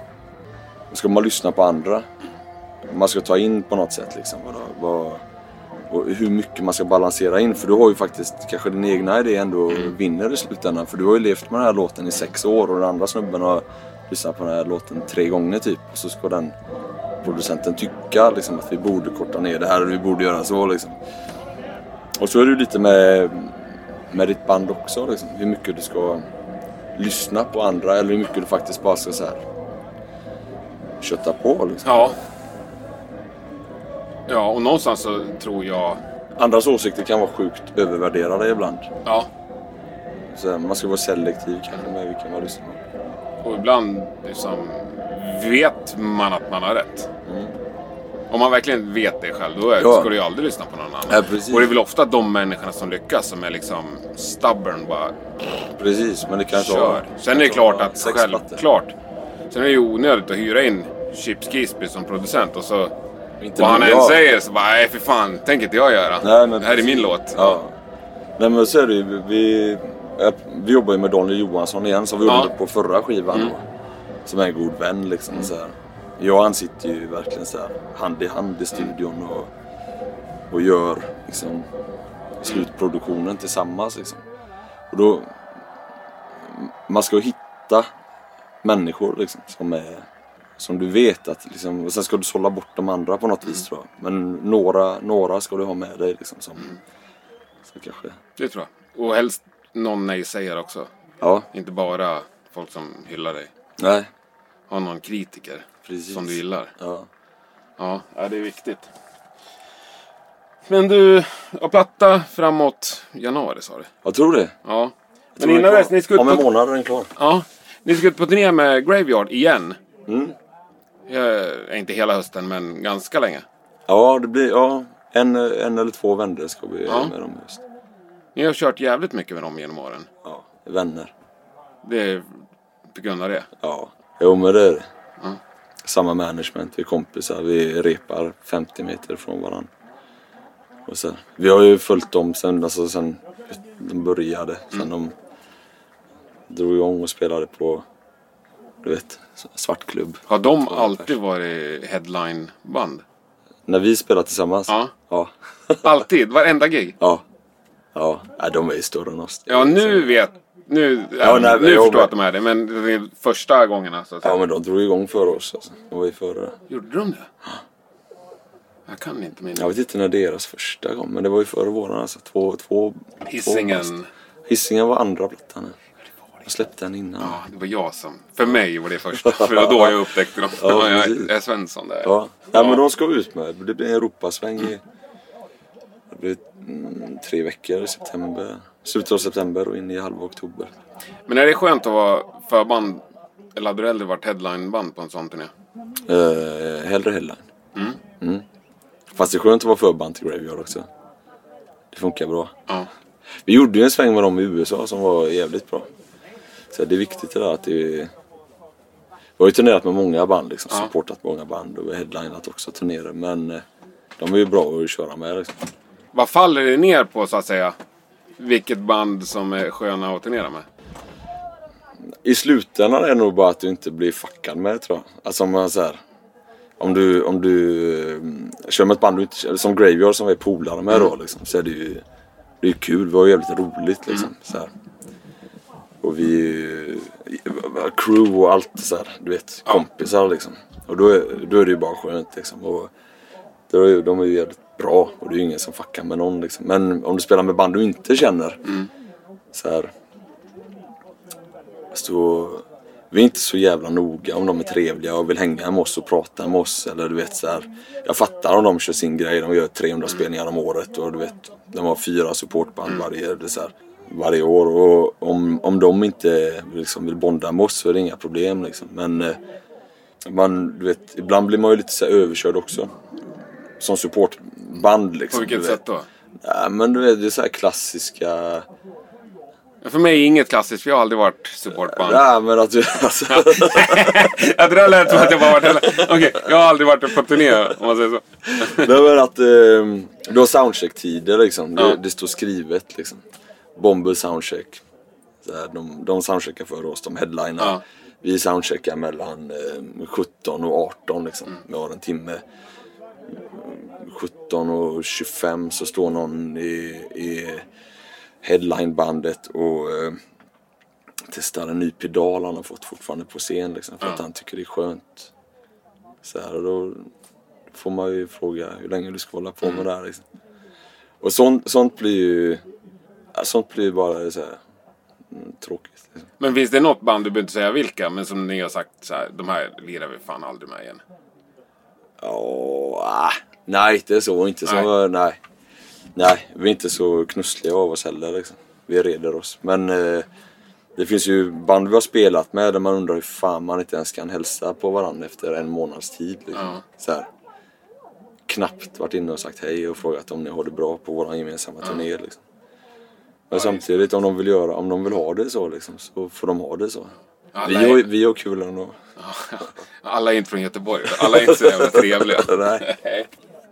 då ska man lyssna på andra. Man ska ta in på något sätt liksom. Vad, vad, och hur mycket man ska balansera in. För du har ju faktiskt kanske din egna idé ändå vinner i slutändan. För du har ju levt med den här låten i sex år och den andra snubben har lyssnat på den här låten tre gånger typ. Och så ska den producenten tycka liksom, att vi borde korta ner det här och vi borde göra så liksom. Och så är det ju lite med, med ditt band också liksom. Hur mycket du ska lyssna på andra eller hur mycket du faktiskt bara ska så här kötta på liksom. Ja. Ja, och någonstans så tror jag... Andras åsikter kan vara sjukt övervärderade ibland. Ja, Så man ska vara selektiv kanske med vilka man lyssnar på. och ibland liksom vet man att man har rätt. Mm. Om man verkligen vet det själv, då är, Ja. ska du ju aldrig lyssna på någon annan. Ja, precis. och det är väl ofta de människorna som lyckas som är liksom stubborn bara Precis, men det kan ta... kör. Sen är det klart att självklart. Sen är det ju onödigt att hyra in Chips Gisby som producent och så Inte vad han än säger så bara nej för fan, tänker inte jag göra. Nej, men det här är min låt. Ja. Nej men så är det ju. Vi, vi jobbar ju med Daniel Johansson igen som vi Ja. gjorde på förra skivan Mm. Som är en god vän liksom. Så här. Jag och han sitter ju verkligen så här hand i hand i studion och, och gör liksom slutproduktionen tillsammans liksom. Och då, man ska ju hitta människor liksom som är som du vet att liksom, och sen ska du sålla bort de andra på något vis tror jag. Men några, några ska du ha med dig liksom som, som kanske, Det tror jag. Och helst någon nej-sägare också. ja, Inte bara folk som hyllar dig. nej, Ha någon kritiker precis. som du gillar. Ja. Ja, ja, det är viktigt. Men du, och platta framåt januari sa du? Jag tror det. Ja. Jag Men innan dess, ni ska ut Om en månad är den klar. ja, ni ska ut på turné med Graveyard igen. Mm. Eh, inte hela hösten, men ganska länge. Ja, det blir, ja, en, en eller två vändor ska vi Ja. med dem just. Ni har kört jävligt mycket med dem genom åren. Ja, vänner. Det är på grund av det. Ja, jo men det är det. Ja. Samma management, vi är kompisar, vi repar 50 meter från varandra. Och sen, vi har ju följt dem sen, alltså sen de började, sen Mm. de drog igång och spelade på, du vet, svartklubb. Har de alltid varit headline-band? När vi spelade tillsammans? Ja. Ja. [LAUGHS] Alltid? Varenda gig? Ja. Ja, nej, de är ju större än oss. Ja, nu vet... Nu, Ja, nej, nu jo, förstår jag att de är det, men det är första gångerna så att säga. Ja, men de drog igång före oss. Alltså. De var ju före. Gjorde de det? Jag kan inte min... Jag vet inte när deras första kom, men det var ju före våran. Alltså. Två, två, två. Hisingen. Hisingen var andra plattan. Jag släppte den innan. Ja, det var jag som... För mig var det första. För det [LAUGHS] var då jag upptäckte dem. Ja, Ja, jag är Svensson där. Ja. ja, men de ska ut med. Det blir en Europasväng i det blir, mm, tre veckor i september. Slutet av september och in i halva oktober. Men är det skönt att vara förband? Eller hade du hellre varit headlineband på en sån turné? Uh, hellre headline. Mm. Mm. Fast det är skönt att vara förband till Graveyard också. Det funkar bra. Ja. Vi gjorde ju en sväng med dem i USA som var jävligt bra. Så det är viktigt det där att det Vi har ju turnerat med många band liksom. Ja. Supportat många band och headlinat också turnéer. Men eh, de är ju bra att köra med liksom. Vad faller det ner på så att säga? Vilket band som är sköna att turnera med? I slutändan är det nog bara att du inte blir fuckad med tror jag. Alltså om man så här, Om du, om du mm, kör med ett band du inte Som Graveyard som vi är polare med då liksom, så är det ju Det är ju kul, vi har jävligt roligt liksom. Så här. Och vi crew och allt så här, du vet, kompisar liksom. Och då är, då är det ju bara skönt liksom. Och då är, de är ju jävligt bra och det är ju ingen som fuckar med någon liksom. Men om du spelar med band du inte känner. Så här, så, vi är inte så jävla noga om de är trevliga och vill hänga med oss och prata med oss. Eller du vet så här, Jag fattar om de kör sin grej, de gör 300 spelningar om året och du vet De har fyra supportband varje, det så här, varje år och om, om de inte liksom vill bonda med oss så är det inga problem liksom. Men eh, man, du vet, ibland blir man ju lite så överkörd också. Som supportband liksom. På vilket sätt då? Ja, men du vet, det är så här klassiska... För mig är inget klassiskt, för jag har aldrig varit supportband. Ja, men att du... [LAUGHS] Alltså, [LAUGHS] Ja, det där lät som att jag bara varit hela... Okej, jag har aldrig varit på turné om man säger så. Nej men att eh, du har soundcheck-tider liksom. Det, Ja. det står skrivet liksom. Bomber soundcheck. Så här, de, de soundcheckar för oss, de headlinar. Ja. Vi soundcheckar mellan eh, 17 och 18 liksom. Mm. Vi har en timme. 17 och 25 så står någon i, i headlinebandet och eh, testar en ny pedal han har fått fortfarande på scen liksom. För Ja. att han tycker det är skönt. Så här, och då får man ju fråga hur länge du ska hålla på med det här. Liksom. Och sånt, sånt blir ju sånt blir bara så här, mm, tråkigt. Liksom. Men finns det något band, du behöver inte säga vilka, men som ni har sagt så här, de här lirar vi fan aldrig med igen. Ja, ah, nej inte så, inte så, Nej. nej. nej. vi är inte så knussliga av oss heller liksom. Vi reder oss. Men eh, det finns ju band vi har spelat med där man undrar hur fan man inte ens kan hälsa på varandra efter en månads tid. Liksom. Ja. Så här. Knappt varit inne och sagt hej och frågat om ni har det bra på vår gemensamma turné. Liksom. Men samtidigt om de vill göra, om de vill ha det så liksom, så får de ha det så. Alla Vi är- vi har kul ändå. Alla är inte från Göteborg. Alla är inte så jävla trevliga. [LAUGHS] Nej.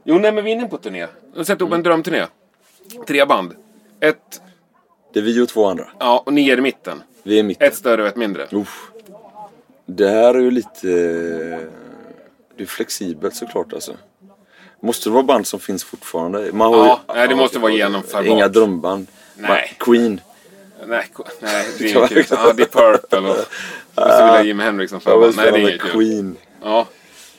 Jo, nej men vi är inne på turné. Jag har satt ihop en drömturné. Tre band. Ett Det är vi och två andra. Ja, och ni är i mitten. Vi är i mitten. Ett större och ett mindre. Uff. Det här är ju lite... Det är flexibelt såklart alltså. Måste det vara band som finns fortfarande? Man har Ja, nej, det måste vara genomförbart. Inga drömband. Nej. Queen. Nej, nej [LAUGHS] det är inget kul. Ja, det är Purple och... Jag vilja ha Jimi Hendrix som Jag vill. Nej, det är inget kul. Queen. Ja,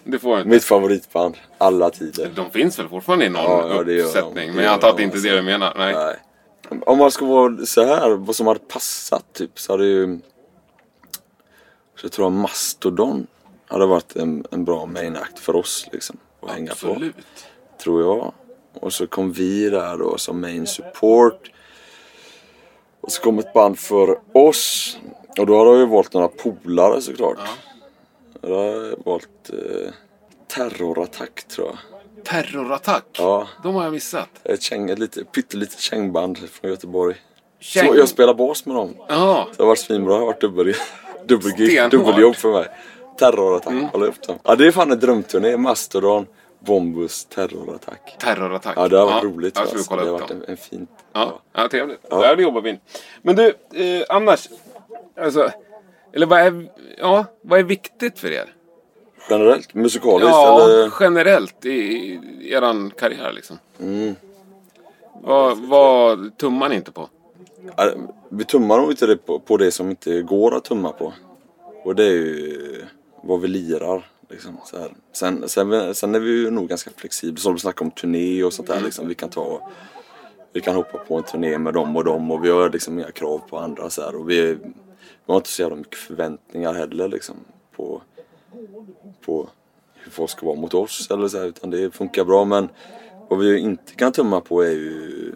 det får jag inte. Mitt favoritband. Alla tider. De finns väl fortfarande i någon Ja, ja, det gör de. uppsättning. Det Men jag antar att det de, inte är det du menar. Nej. Nej. Om man ska vara så här, vad som hade passat typ, så hade ju... Så jag tror att Mastodon hade varit en, en bra main act för oss liksom. Att hänga på. Absolut. Tror jag. Och så kom vi där då som main support. Och så kom ett band för oss. Och då hade jag ju valt några polare såklart. Då har jag valt eh, Terrorattack tror jag. Terrorattack. Ja, De har jag missat. ett, käng, ett lite, pyttelitet kängband från Göteborg. Käng. Så jag spelar bas med dem. Ja. Det har varit svinbra. Det har varit dubbel, dubbelgig, dubbeljobb för mig. Terrorattack, hålla upp dem. Ja, det är fan en drömturné. Mastodon, Bombus, Terrorattack. Terrorattack. Ja, det har varit roligt. Jag alltså. Det har varit en, en fin... Ja, ja trevligt. Ja. Ja. det jobbar vi in. Men du, eh, annars. Alltså, eller vad är, ja, vad är viktigt för er? Generellt, musikaliskt Ja, eller? generellt i, i eran karriär liksom. Mm. Vad, vad tummar ni inte på? Ja, Vi tummar nog inte på, på det som inte går att tumma på. Och det är ju vad vi lirar. Liksom, så här. Sen, sen, sen är vi ju nog ganska flexibla. Som du snackade om turné och sånt där. Liksom. Vi kan ta vi kan hoppa på en turné med dem och dem och vi har liksom inga krav på andra. Så här. Och vi, vi har inte så jävla mycket förväntningar heller liksom, på, på hur folk ska vara mot oss. Eller så här, utan det funkar bra. Men vad vi inte kan tumma på är ju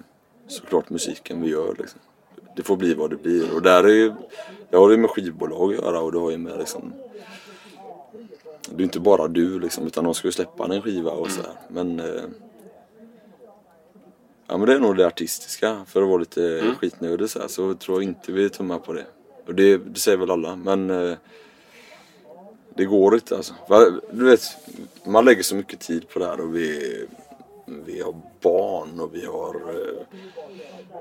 såklart musiken vi gör. Liksom. Det får bli vad det blir. Och där är ju, det har ju med skivbolag att göra och det har ju med liksom det är inte bara du liksom, utan de ska ju släppa en skiva och så här. Men... Eh, ja men det är nog det artistiska. För att vara lite mm. skitnödig så här, så tror jag inte vi tummar på det. Och det, det säger väl alla, men... Eh, det går inte alltså. Du vet, man lägger så mycket tid på det här och vi... Vi har barn och vi har... Eh,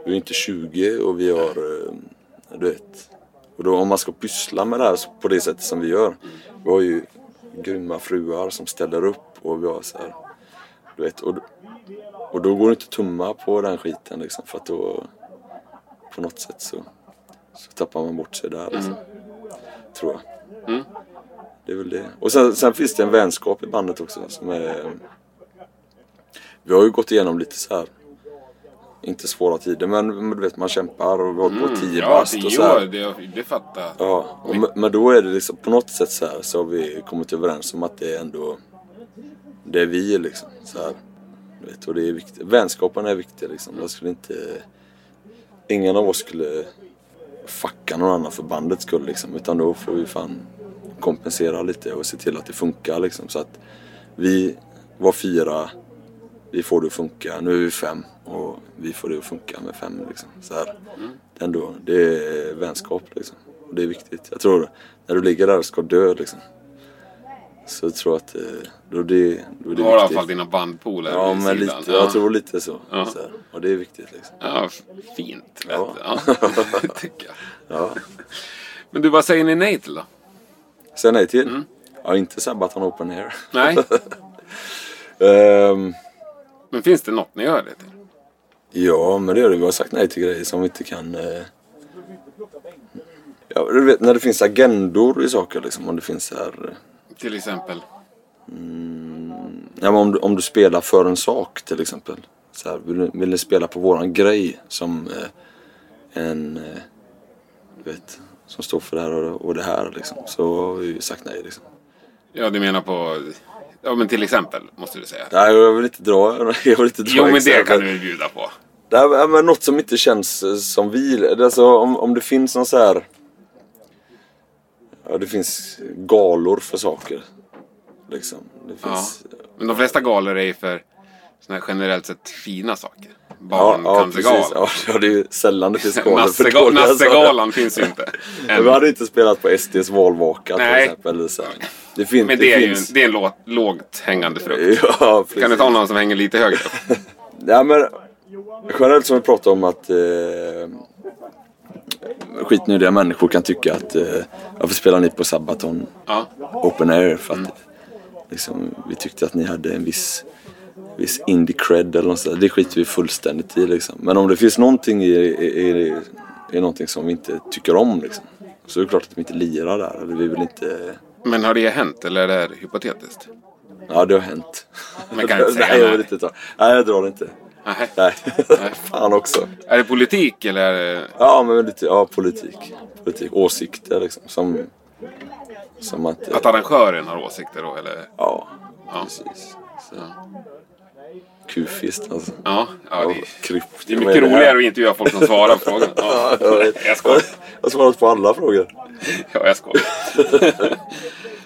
vi är inte 20 och vi har... Eh, du vet. Och då om man ska pyssla med det här på det sättet som vi gör. Vi har ju grymma fruar som ställer upp och vi har så här, du vet, och, och då går det inte att tumma på den skiten liksom för att då på något sätt så, så tappar man bort sig där liksom, tror jag. Mm. Det är väl det. Och sen, sen finns det en vänskap i bandet också som är vi har ju gått igenom lite så här inte svåra tider men, du vet man kämpar och vi har gått tio Mm, ja, bast och så här. år, det, det fattar jag. Ja, och, men- då är det liksom på något sätt så här så har vi kommit överens om att det är ändå det är vi liksom. Så här, du vet, och det är viktigt. Vänskapen är viktig liksom. Jag skulle inte ingen av oss skulle fucka någon annan för bandets skull liksom. Utan då får vi fan kompensera lite och se till att det funkar liksom. Så att vi var fyra, vi får det att funka. Nu är vi fem och vi får det att funka med fem liksom. Så här. Det, är ändå, det är vänskap liksom. Och det är viktigt. Jag tror när du ligger där och ska dö liksom. Så tror jag att eh, då det, då är Du det har i alla fall dina bandpolare Ja men lite, ja. jag tror lite så. Ja. så. Och det är viktigt liksom. Ja, fint. Ja. ja. [LAUGHS] tycker jag. Ja. Men du, vad säger ni nej till då? Säg nej till? Mm. Ja, inte Sabaton Open Air. Nej, [LAUGHS] Ehm, men finns det något ni gör det till? ja, men det gör det. Vi har sagt nej till grejer som vi inte kan... Eh... Ja, du vet när det finns agendor i saker liksom. Om det finns så här... eh, Till exempel? Ja, men om, du, om du spelar för en sak till exempel. Så här, vill, vill ni spela på våran grej som eh, en... Eh, du vet, som står för det här och, och det här liksom. Så har vi sagt nej liksom. Ja, du menar på... Ja, men till exempel, måste du säga. Nej, jag vill inte dra, [LAUGHS] jag vill inte dra Jo, men det exempel. kan du bjuda på. Det ja, men något som inte känns eh, som vi. Alltså, om, om det finns någon så här... Ja, det finns galor för saker. Liksom. Det Ja. finns... Men de flesta galor är ju för såna generellt sett fina saker. Ja, ja, precis. Ja, ja, det är ju sällan det finns [LAUGHS] galor för dåliga. Nassegalan finns ju inte. [LAUGHS] Vi hade inte spelat på SDs valvaka till Nej. exempel. eller Så. Det, fin- Men det är ju finns... en, det är en lågt, lågt hängande frukt. [LAUGHS] Ja, precis. Kan du ta någon som hänger lite högre upp? [LAUGHS] Ja, men generellt som vi pratade om att eh, skit nu det människor kan tycka att eh, varför spelar ni på Sabaton Ja. Open Air? För att liksom, vi tyckte att ni hade en viss, viss indie cred eller något sånt. Det skiter vi fullständigt i liksom. Men om det finns någonting i, i, i, i någonting som vi inte tycker om liksom. Så är det klart att vi inte lirar där. Eller vi vill inte... Men har det hänt eller är det hypotetiskt? Ja, det har hänt. Men kan inte [LAUGHS] säga nej, jag inte ta. Nej, jag drar inte. Nej. Nej, [LAUGHS] fan också. Är det politik eller är det... Ja, men lite, ja, politik. Politik, åsikter liksom. Som, som att... Att arrangören har åsikter då eller? Ja, Ja. precis. Så. Ja. Kufiskt alltså. Ja, ja det, Krypt. det är mycket roligare att intervjua folk som svarar på frågan. [LAUGHS] Ja, Ja, jag, vet. Jag skojar. [LAUGHS] jag har svarat på alla frågor. [LAUGHS] ja jag skojar.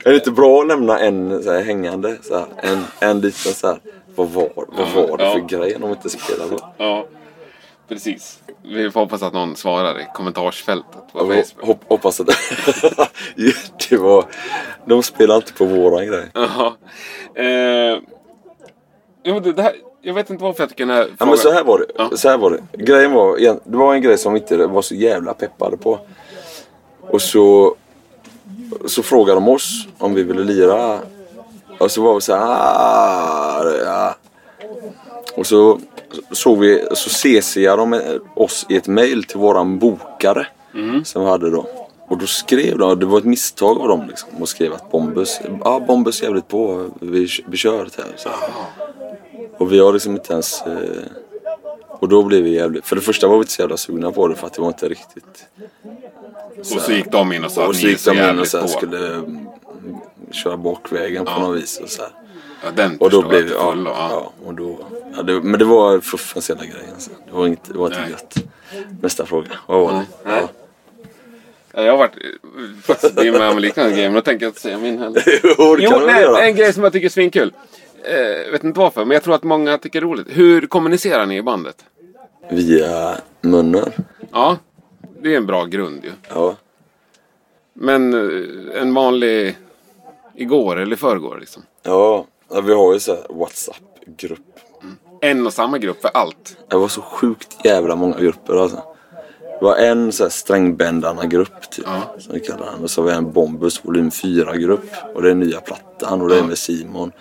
Är det inte bra att lämna en så här, hängande? Så här, en, en liten så här. Vad var, vad var det för Ja. grej de inte spelade? Ja, precis. Vi får hoppas att någon svarar i kommentarsfältet på Facebook. hopp, hoppas att det var... De spelar inte på våran grej. Jaha. Eh, jo, men det, det här, jag vet inte varför jag tycker den här Ja, frågan... men så här var det. Ja. Så här var det. Grejen var, det var en grej som vi inte var så jävla peppade på. Och så, så frågade de oss om vi ville lira. Och så var vi så här, ah, ja. Och så såg vi, så CCade de oss i ett mail till våran bokare. Som vi hade då. Och då skrev de, det var ett misstag av dem liksom. Och skrev att Bombus, ja ah, Bombus är jävligt på, vi, vi kör det här. Så. Och vi har liksom inte ens... Eh, och då blev vi jävligt... För det första var vi inte så jävla sugna på det för att det var inte riktigt... Och så gick de in och sa och att så ni är gick så de in och så här skulle mm, köra bakvägen på något vis och så här. Ja, den Och då blev till Ja, ja. ja, och då, ja, det, men det var fuffens hela grejen. Så. Det var inte, det var inte gött. Nästa fråga. Vad var det? Nej. Ja, jag har varit eh, [LAUGHS] faktiskt med om liknande grejer, men då tänker jag inte säga min heller. [LAUGHS] jo, det Jo, kan du nej, göra. en grej som jag tycker är svinkul. Eh, vet inte varför, men jag tror att många tycker det är roligt. Hur kommunicerar ni i bandet? Via munnen. Ja, det är en bra grund ju. Ja. Men eh, en vanlig igår eller förrgår liksom. Ja, vi har ju så här WhatsApp-grupp. En och samma grupp för allt. Det var så sjukt jävla många grupper alltså. Det var en så här strängbändarna-grupp typ. Ja. Som vi kallar den. Och så har vi en Bombus volym 4-grupp. Och det är nya plattan och det är med Simon.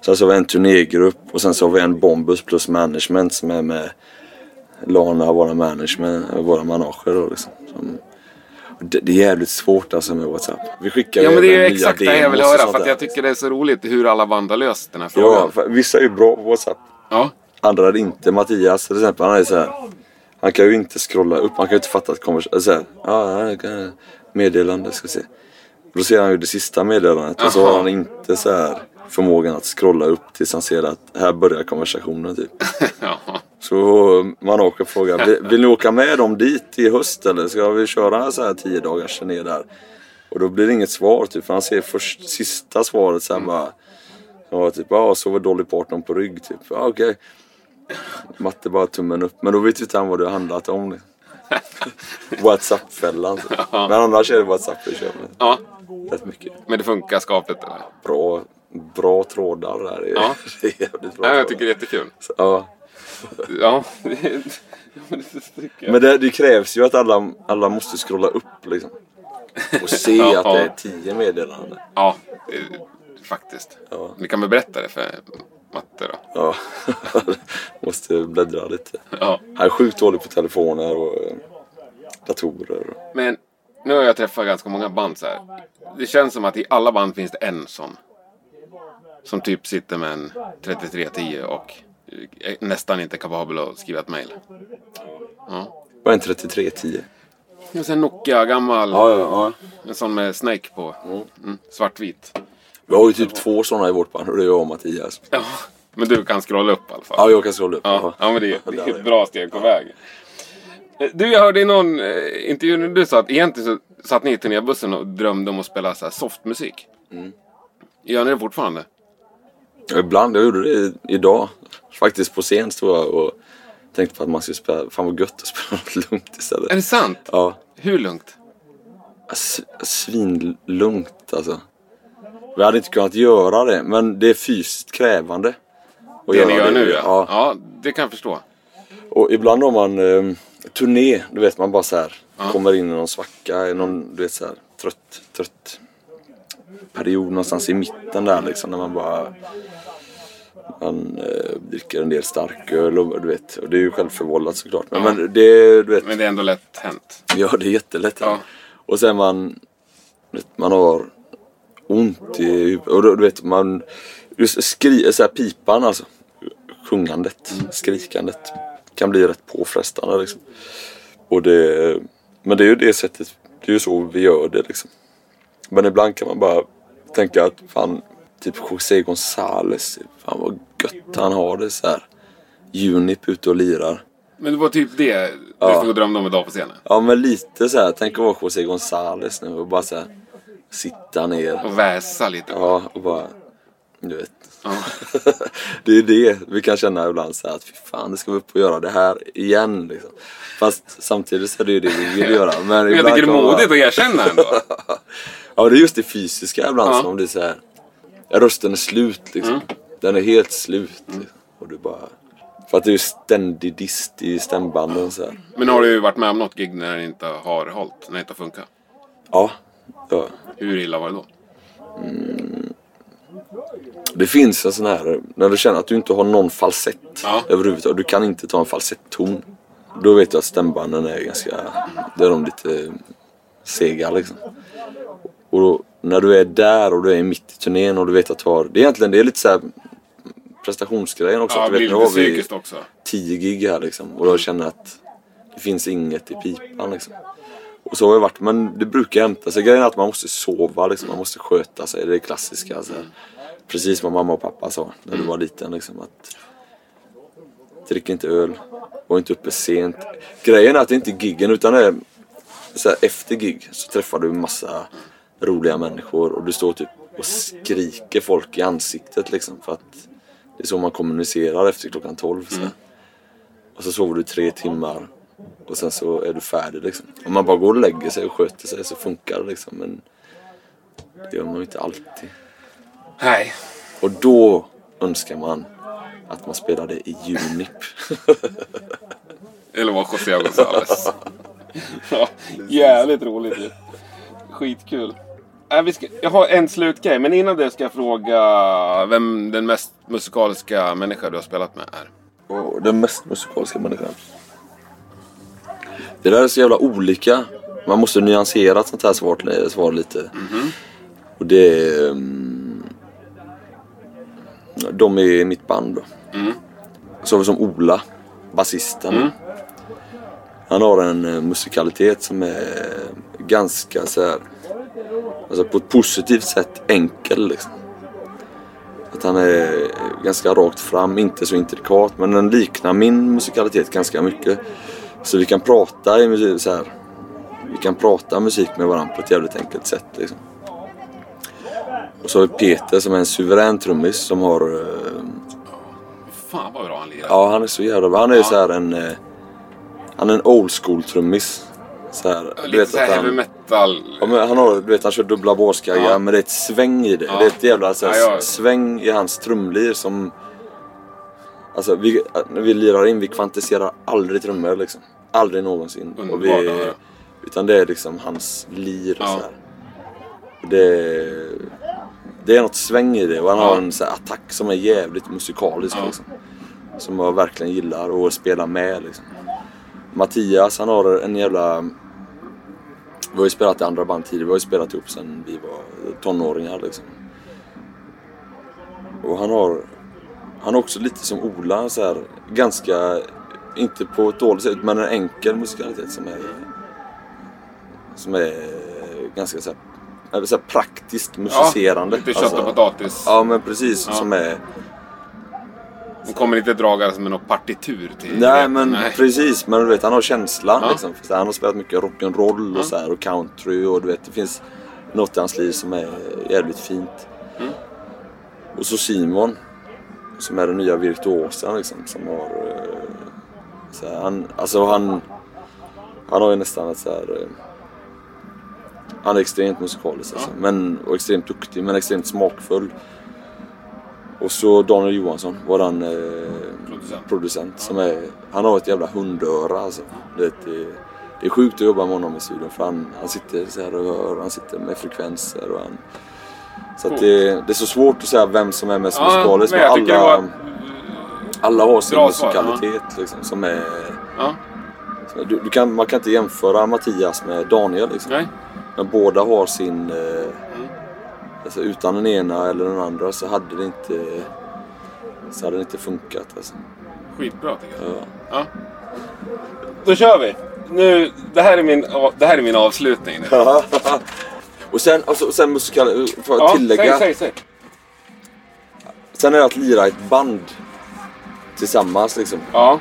Sen så har vi en turnégrupp och sen så har vi en Bombus plus management som är med Lana, våra management, våra manager då liksom. Som, det, det är jävligt svårt alltså med WhatsApp. Vi skickar Ja men det är exakt det jag vill höra för att jag tycker det är så roligt hur alla band har löst den här Ja, frågan. för vissa är ju bra på WhatsApp. Ja. Andra är inte. Mattias till exempel, han är så här. Han kan ju inte scrolla upp, han kan ju inte fatta ett konversation. Här, ja, ja, meddelande, ska vi se. Då ser han ju det sista meddelandet och så har han inte så här förmågan att scrolla upp tills han ser att här börjar konversationen typ. [LAUGHS] ja. Så man åker och frågar, vill, vill ni åka med dem dit i höst eller ska vi köra så här tio dagars turné där? Och då blir det inget svar typ, för han ser först sista svaret så här bara. Ja, typ, ja, sover Dolly Parton på rygg typ. Ja, okej. Matte bara tummen upp. Men då vet ju inte han vad det har handlat om. [LAUGHS] Whatsapp-fällan. typ. Men annars är det Whatsapp vi kör med. ja. Rätt mycket. Men det funkar skapligt eller? Bra, bra trådar där. Det är, Ja. [LAUGHS] det är jävligt bra Ja, jag tycker det är jättekul. Så, ja. Ja. [LAUGHS] Ja, men det det, krävs ju att alla, alla måste scrolla upp liksom. Och se [LAUGHS] Ja. att det är tio meddelanden. Ja, faktiskt. Ja. Ni kan väl berätta det för Matte då? Ja. måste bläddra lite. Ja. Han är sjukt dålig på telefoner och eh, datorer. Men nu har jag träffat ganska många band så här. Det känns som att i alla band finns det en sån. Som typ sitter med en 3310 och är nästan inte kapabel att skriva ett mail. Ja. Vad är en 3310? Och sen Nokia gammal. Ja, ja, ja. En sån med Snake på. Mm, svartvit. Vi har ju typ två sådana i vårt band och det är jag och Mattias. Ja. Men du kan scrolla upp i alla fall. Ja, jag kan scrolla upp. Ja, ja men det är, det är ett bra steg på vägen. Eh, Du, jag hörde i någon eh, intervju när du sa att egentligen så satt ni i turnébussen och drömde om att spela så här softmusik. Gör ni det fortfarande? Ja, Ibland, jag gjorde det idag. Faktiskt på scen stod jag och tänkte på att man skulle spela, fan vad gött att [LAUGHS] spela något lugnt istället. Är det sant? Ja, Hur lugnt? s- svinlugnt alltså. Vi hade inte kunnat göra det, men det är fysiskt krävande. att Det ni gör nu ja. ja. ja. det kan jag förstå. Och ibland har man eh, turné, du vet man bara så här. Kommer in i någon svacka, i någon du vet så här, trött, trött period någonstans i mitten där liksom när man bara man eh, dricker en del starköl och du vet. Och det är ju självförvållat såklart. Men, Ja. men det, du vet. Men det är ändå lätt hänt. Ja, det är jättelätt. Ja. Och sen man, vet, man har ont i och du vet man, just skri, så här, pipan alltså, sjungandet, skrikandet kan bli rätt påfrestande liksom. Och det, men det är ju det sättet, det är ju så vi gör det liksom. Men ibland kan man bara tänka att fan, typ José González, fan vad gött han har det så här. Unip ute och lirar. Men det var typ det du Ja. och drömde om idag på scenen? Ja men lite så här. tänk att vara José González nu och bara så här, sitta ner. Och väsa lite? Ja och bara, du vet. Ja. [LAUGHS] det är det vi kan känna ibland så här att fy fan, det ska vi upp och göra det här igen liksom. Fast samtidigt så är det ju det vi vill göra. Men, [LAUGHS] Men jag tycker det är modigt bara- att erkänna ändå. [LAUGHS] Ja det är just det fysiska ibland Ja. som är så här. Rösten är slut liksom. Mm. Den är helt slut. Liksom. Och du bara... För att det är ju ständig dist i stämbanden så här. Men har du varit med om något gig när det inte har hållit? När det inte har funkat? Ja. ja. Hur illa var det då? Det finns en sån här, när du känner att du inte har någon falsett Ja. överhuvudtaget. Du kan inte ta en falsettton. Då vet du att stämbanden är ganska, då är de lite sega liksom. Och då, när du är där och du är mitt i turnén och du vet att du har, det är egentligen det är lite så här prestationsgrejen också. Ja, att du vet, nu har vi också. 10 gig här liksom. Och jag känner att det finns inget i pipan liksom. Och så har det varit, men det brukar hämta sig. Grejen är att man måste sova liksom. Man måste sköta sig. Det är det klassiska. Alltså. Precis vad mamma och pappa sa när du var liten liksom. Att Drick inte öl. Var inte uppe sent. Grejen är att det inte är giggen utan det är så här, efter gig så träffar du massa roliga människor och du står typ och skriker folk i ansiktet liksom för att det är så man kommunicerar efter klockan 12. Så. här. Och så sover du tre timmar och sen så är du färdig liksom. Om man bara går och lägger sig och sköter sig så funkar det liksom men det gör man ju inte alltid. Nej. Och då önskar man att man spelade i Unip. [LAUGHS] Eller var José González. [LAUGHS] ja, jävligt roligt ju. Skitkul. Äh, vi ska, jag har en slutgrej, men innan det ska jag fråga vem den mest musikaliska människa du har spelat med är. Och den mest musikaliska människan. Det där är så jävla olika. Man måste nyansera ett sånt här svar, svar lite. Och det är... mm, De är i mitt band då. Så har vi som Ola, basisten. Han har en eh, musikalitet som är ganska så här, Alltså på ett positivt sätt enkel liksom. Att han är ganska rakt fram, inte så intrikat men den liknar min musikalitet ganska mycket. Så vi kan prata i musik, så här. Vi kan prata musik med varandra på ett jävligt enkelt sätt liksom. Och så har vi Peter som är en suverän trummis som har... eh, Fan vad bra han lirar. Ja, han är så jävla bra. Han är ju så här en... eh, Han är en old school trummis. Så här, du Lite vet såhär att heavy han, metal. ja, men han har, du vet han kör dubbla båskaggar Ja. men det är ett sväng i det. Ja. Det är ett jävla så här, Ja, ja. sväng i hans trumlir som... Alltså vi, när vi lirar in, vi kvantiserar aldrig trummor liksom. Aldrig någonsin. Och Underbart vi, att höra. utan det är liksom hans lir och Ja. så här. Och det, det är något sväng i det och han Ja. har en så här attack som är jävligt musikalisk Ja. liksom. Som jag verkligen gillar att spela med liksom. Mattias han har en jävla... Vi har ju spelat i andra band tidigare, vi har ju spelat ihop sen vi var tonåringar liksom. Och han har... Han är också lite som Ola, så här, ganska... Inte på ett dåligt sätt, men en enkel musikalitet som är... Som är ganska så här, eller så praktiskt musicerande. Lite kött och Alltså, potatis. Ja men precis, Ja. som är... Hon kommer inte dragas med något partitur till Nej men Nej. precis, men du vet han har känslan Ja. liksom. Han har spelat mycket rock'n'roll och Ja. så här och country och du vet det finns något i hans liv som är jävligt fint. Mm. Och så Simon som är den nya virtuosen liksom som har... eh, Så här, han, alltså han... Han har ju nästan ett så här... eh, Han är extremt musikalisk alltså, men, och extremt duktig men extremt smakfull. Och så Daniel Johansson, våran eh, Producent. producent som är... Han har ett jävla hundöra alltså. Du vet, det, det är sjukt att jobba med honom i studion för han, han sitter så här och hör, han sitter med frekvenser och han... Så att det, det är så svårt att säga vem som är mest Ja, musikalisk. men det alla, var- alla har sin musikalitet liksom, som är... Ja, Du, du kan, man kan inte jämföra Mattias med Daniel liksom. nej. Men båda har sin... Eh, alltså utan den ena eller den andra så hade det inte... Så hade det inte funkat alltså. Skitbra tycker jag. Ja. Ja. Då kör vi. Nu, det här är min, det här är min avslutning nu. [LAUGHS] och sen, alltså, och sen musikal... Får jag Ja, tillägga? säg, säg, säg. Sen är det att lira ett band. Tillsammans liksom. Ja,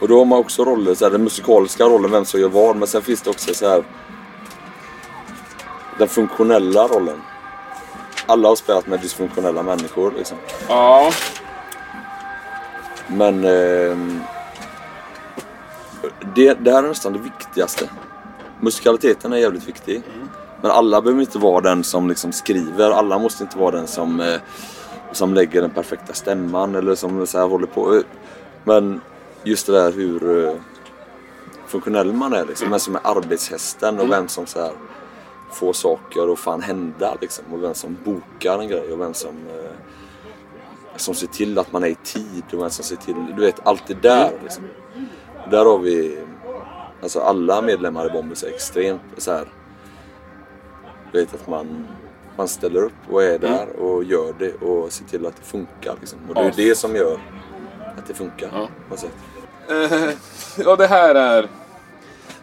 Och då har man också roller, så här, den musikaliska rollen, vem som gör vad. Men sen finns det också så här Den funktionella rollen. Alla har spelat med dysfunktionella människor liksom. ja, Men ehm, det, det här är nästan det viktigaste. Musikaliteten är jävligt viktig. Men alla behöver inte vara den som liksom skriver. Alla måste inte vara den som, eh, som lägger den perfekta stämman eller som så här håller på. Men just det där hur eh, funktionell man är liksom. Vem som är arbetshästen och vem som så här får saker att fan hända liksom. Och vem som bokar en grej och vem som eh, som ser till att man är i tid och vem som ser till, du vet allt det där liksom. Där har vi, alltså alla medlemmar i Bombus är extremt så här. Du vet att man, man ställer upp och är där och gör det och ser till att det funkar liksom. Och det är Ja. det som gör att det funkar på något sätt. Eh, [LAUGHS] ja, det här är...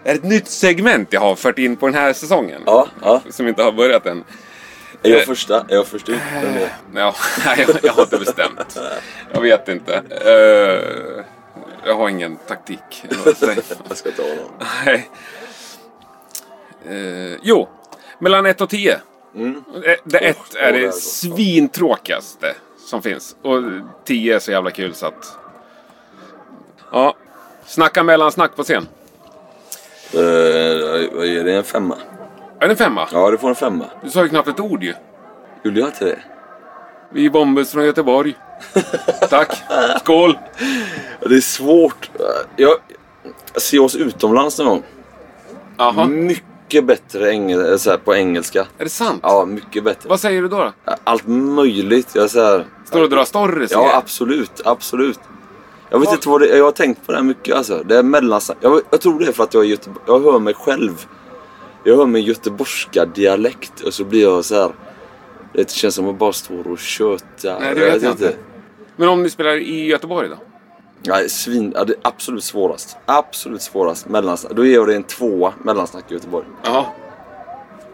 Är ett nytt segment jag har fört in på den här säsongen. Ja, ja. Som inte har börjat än. Är jag första? Är jag först ut? Är- Ja, [LAUGHS] jag, jag har inte bestämt. Jag vet inte. Eh, jag har ingen taktik. eller [LAUGHS] jag ska ta honom. Nej. Eh, jo, mellan 1 och 10. Mm. Det 1 Oh, är det svintråkigaste som finns. Och 10 är så jävla kul så att... Ja. Snacka mellansnack på scen. Eh, vad är det? En femma? Är det en femma? Ja, du får en femma. Du sa ju knappt ett ord ju. Gjorde jag inte det? Vi är Bombus från Göteborg. [LAUGHS] Tack. Skål. Det är svårt. Jag ser oss utomlands någon gång. Jaha. Mycket bättre engel, så här, på engelska. Är det sant? Ja, mycket bättre. Vad säger du då? då? Allt möjligt. Jag så här, Står du och drar stories? ja, absolut. Absolut. Jag vet inte vad det är. Jag har tänkt på det här mycket. Alltså. Det är mellansnack. Jag, jag tror det är för att jag är Göteborg. Jag hör mig själv. Jag hör min göteborgska dialekt och så blir jag så här. Det känns som att jag bara står och tjötar. Nej, det vet jag inte. Men om ni spelar i Göteborg då? Nej, svin... Ja, det är absolut svårast. Absolut svårast. Mellansnack. Då ger jag det en tvåa. Mellansnack i Göteborg. Jaha.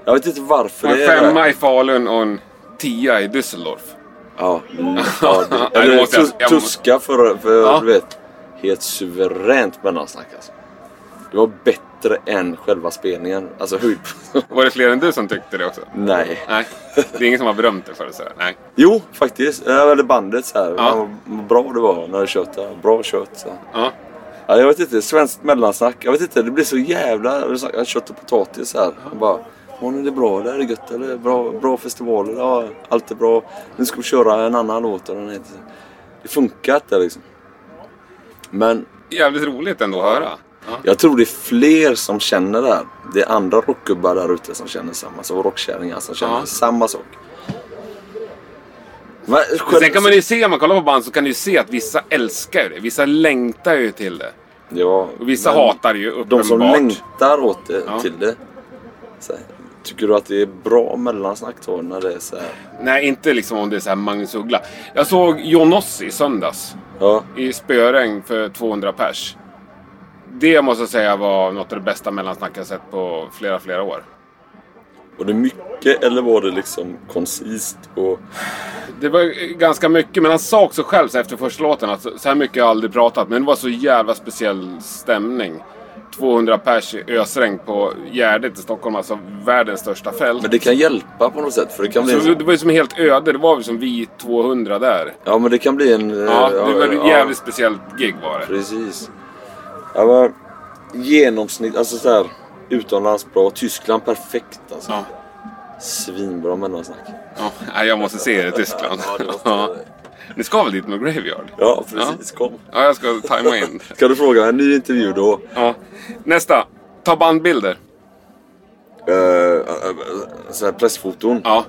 Jag vet inte varför En femma i Falun och en tia i Düsseldorf. Ja, mm, ja [LAUGHS] det, Ja, det måste jag- Tuska för, för Ja. du vet, helt suveränt mellansnack alltså. Det var bättre än själva spelningen. Alltså höjd... [LAUGHS] Var det fler än du som tyckte det också? Nej. Nej, det är ingen som har berömt dig för det. Så. Nej. Jo, faktiskt. Ja, Eller bandet så här. Ja. Vad bra det var när det kört där. Bra kört. Så. Ja. Ja, jag vet inte, svenskt mellansnack. Jag vet inte, det blir så jävla... Kött och potatis här. Jag bara, "Åh, är det bra? Det är det gött eller? Bra, bra festivaler? Ja, allt är bra. Nu ska vi köra en annan låt och den heter... Det funkar inte liksom. Men Jävligt roligt ändå att höra. Ja. jag tror det är fler som känner det här. Det är andra rockgubbar där ute som känner samma sak. Och rockkärringar som känner Ja. samma sak. Men, Sen kan man ju se, om man kollar på band så kan du ju se att vissa älskar det. Vissa längtar ju till det. ja, Och vissa hatar ju uppenbart. De som längtar åt det, Ja. till det. Så tycker du att det är bra mellansnack då när det är så här? Nej, inte liksom om det är så här Magnus Uggla. Jag såg Jonossi i söndags. Ja, I spöregn för 200 pers. Det måste jag säga var något av det bästa mellansnack jag sett på flera, flera år. var det mycket eller var det liksom koncist? Och, Det var ganska mycket, men han sa också själv så efter första låten att så här mycket har jag aldrig pratat, men det var så jävla speciell stämning. 200 pers i ösregn på Gärdet i Stockholm, alltså världens största fält. men det kan hjälpa på något sätt. För det kan bli Så en, det var ju som helt öde, det var väl som vi 200 där. ja, men det kan bli en... Ja, det var ett ja, jävligt speciellt gig var det. Precis. Ja, men, genomsnitt, alltså så här utomlands bra. Tyskland perfekt alltså. Ja. Svinbra mellansnack. Ja, jag måste se det i Tyskland. Ja, [LAUGHS] [LAUGHS] Ni ska väl dit med Graveyard? Ja, precis. Kom. Ja, jag ska tajma in. [LAUGHS] Ska du fråga en ny intervju då? Ja. Nästa. Ta bandbilder. Uh, uh, pressfoton. Ja.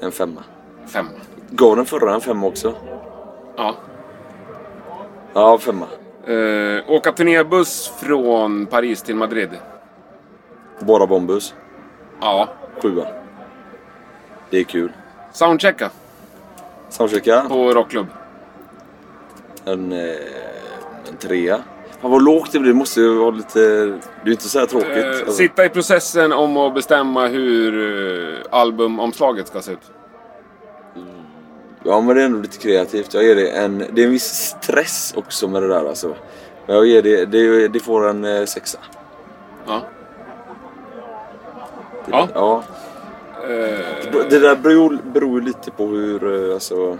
En femma. Fem. Gav den förra en femma också? Ja. Ja, femma. Uh, åka turnébuss från Paris till Madrid. Bara bombus. Ja. Sjua. Det är kul. Soundchecka Soundchecka. på rockklubb. En, eh, en trea. Fan vad lågt det blir. Det måste ju vara lite... Det är ju inte så här tråkigt. Eh, alltså. Sitta i processen om att bestämma hur uh, albumomslaget ska se ut. Ja men det är ändå lite kreativt. Jag ger det en... Det är en viss stress också med det där alltså. Men jag ger det... Det, det får en eh, sexa. Ja. Det, Ja. ja. Eh, Det där beror, beror lite på hur, eh, alltså...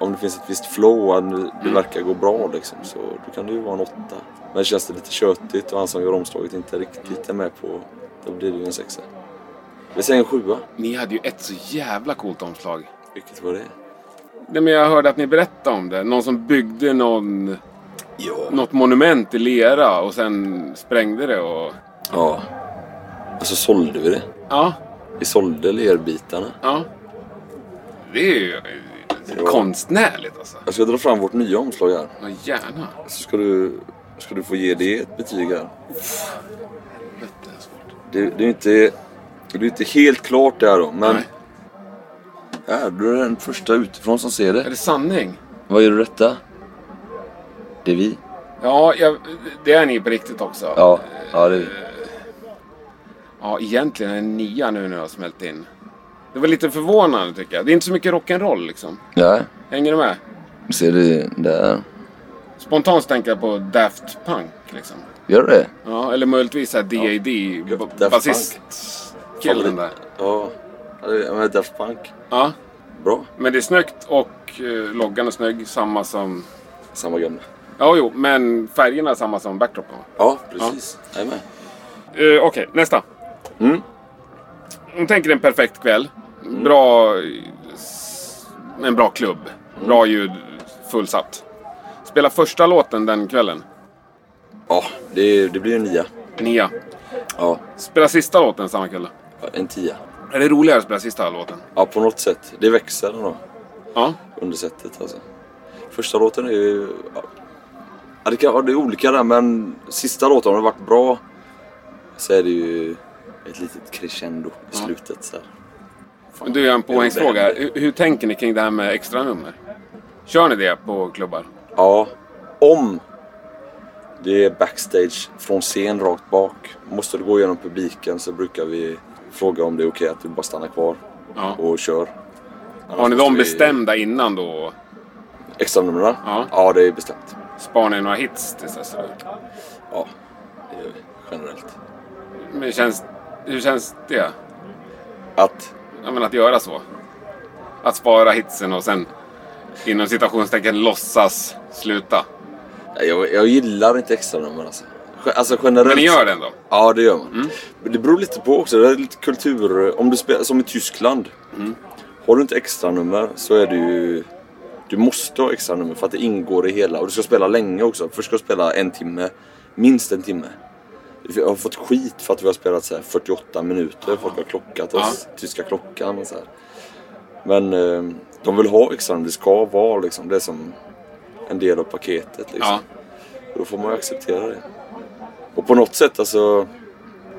Om det finns ett visst flow och det verkar gå bra liksom. Så då kan det ju vara en åtta. Men känns det lite köttigt och han som gör omslaget inte riktigt är med på... Då blir det ju en sexa. Vi säger en sjua. ni hade ju ett så jävla coolt omslag. Vilket var det? Nej, men jag hörde att ni berättade om det. Någon som byggde någon, Ja. något monument i lera och sen sprängde det och... Ja. Och så sålde vi det. Ja, Vi sålde lerbitarna. ja. Det är ju Ja. konstnärligt alltså. Jag ska dra fram vårt nya omslag här. Ja, gärna. Så ska du, ska du få ge det ett betyg här. Helvete, är svårt. Det, det är inte, det är inte helt klart där då. Men Nej. här, du är den första utifrån som ser Är det. det sanning? Vad gör du detta? Det är vi. Ja, jag, det är ni på riktigt också. Ja, ja det är vi. Ja, egentligen en nia nu när jag har smält in. Det var lite förvånande tycker jag. Det är inte så mycket rock'n'roll liksom. Ja, Hänger du med? ser du där? Spontant tänker jag på Daft Punk liksom. Gör det? Ja, eller möjligtvis såhär D.A.D. Ja, Basist-killen där. Ja, ja, men Daft Punk. Ja, Bra. men det är snyggt och eh, loggan är snygg. Samma som... Samma gamla. Ja, jo, men färgerna är samma som backdropen. va? Ja, precis. Jag är med. Eh, Okej, nästa. Mm. Om tänker en perfekt kväll. Bra... En bra klubb. Bra ljud. Fullsatt. Spela första låten den kvällen. Ja, det, det blir en nia. Nia. Ja, Spela sista låten samma kväll. en tia. Är det roligare att spela sista låten? Ja, på något sätt. Det växer då. Ja. under setet alltså. Första låten är ju... Ja, det, kan, ja, det är olika där men sista låten har varit bra. Så är det ju ett litet crescendo i slutet så. Men Du, jag har en poängsfråga. Hur, hur tänker ni kring det här med extra nummer? Kör ni det på klubbar? Ja, om det är backstage från scen rakt bak. Måste du gå igenom publiken så brukar vi fråga om det är okej att du bara stannar kvar Ja. och kör. Har ni Annars dem vi- bestämda innan då? Extra numren? Ja. ja, det är bestämt. Sparar ni några hits tills dess? Ja, det gör vi generellt. Men känns, hur känns det? Att Jag menar att göra så. Att spara hitsen och sen inom citationstecken låtsas sluta. Nej, Jag, jag gillar inte extra nummer alltså. Ge- Alltså generellt. Men ni gör det ändå? Ja, det gör man. Men det beror lite på också. Det är lite kultur. Om du spelar som i Tyskland. Har du inte extra nummer så är det ju... Du måste ha extra nummer för att det ingår i hela. Och du ska spela länge också. Först ska du spela en timme. Minst en timme. Jag har fått skit för att vi har spelat så här 48 minuter. Folk har klockat oss. Tyska klockan och så här. Men eh, de vill ha extra nummer. Det ska vara liksom. Det är som en del av paketet liksom. Ja. Då får man ju acceptera det. Och på något sätt alltså...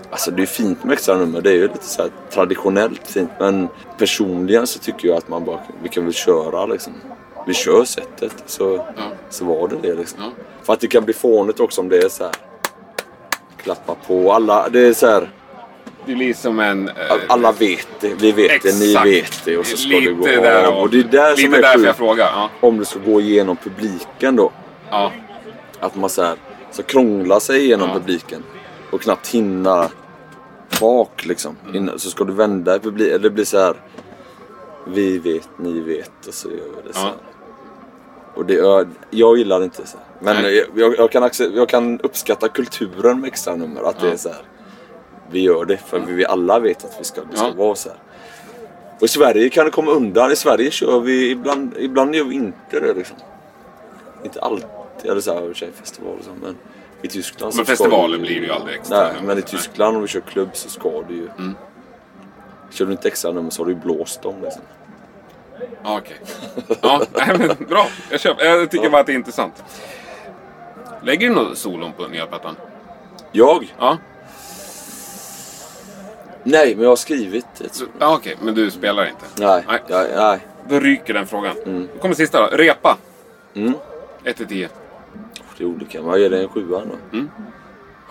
Alltså det är fint med extra nummer. Det är ju lite så traditionellt fint. Men personligen så tycker jag att man bara... Vi kan väl köra liksom. Vi kör sättet. Så, Ja. så var det det liksom. Ja. För att det kan bli fånigt också om det är så här. Klappa på. Alla... Det är så här. Det blir som en... eh, Alla vet det. Vi vet det. Ni exakt. vet det. Och så ska lite det gå där av. Och det är där lite som är därför jag frågar. Ja. Om det ska gå igenom publiken då. Ja. Att man så här, så krångla sig igenom Ja. publiken och knappt hinna bak liksom. Mm. Innan, så ska du vända i publiken. Det blir så här. Vi vet, ni vet och så gör vi det så Ja. här. Och det, jag, jag gillar inte så här. Men jag, jag, kan jag kan uppskatta kulturen med extra nummer. Att det Ja. är så här. Vi gör det för vi alla vet att vi ska, det ska Ja. vara så här. Och i Sverige kan det komma undan. I Sverige kör vi ibland, ibland gör vi inte det liksom. Inte alltid, eller så här, i och så, men i Tyskland Men ska festivaler du- blir det ju aldrig extra. Nej, men i Tyskland om du kör klubb så ska du ju... Mm. Kör du inte extra nummer så har du ju blåst dem liksom. Ja, Okej. Ja, nej, men bra. Jag, köper. jag tycker bara att det är intressant. Lägger du något solon på nya plattan? Jag? Ja. Nej, men jag har skrivit ett Så- Ja, okej. Men du spelar inte? Nej, Nej. nej. nej. Då ryker den frågan. Då kommer sista då. Repa. Mm. 1 till 10. Det är olika. Vad är det en sjua då? Mm.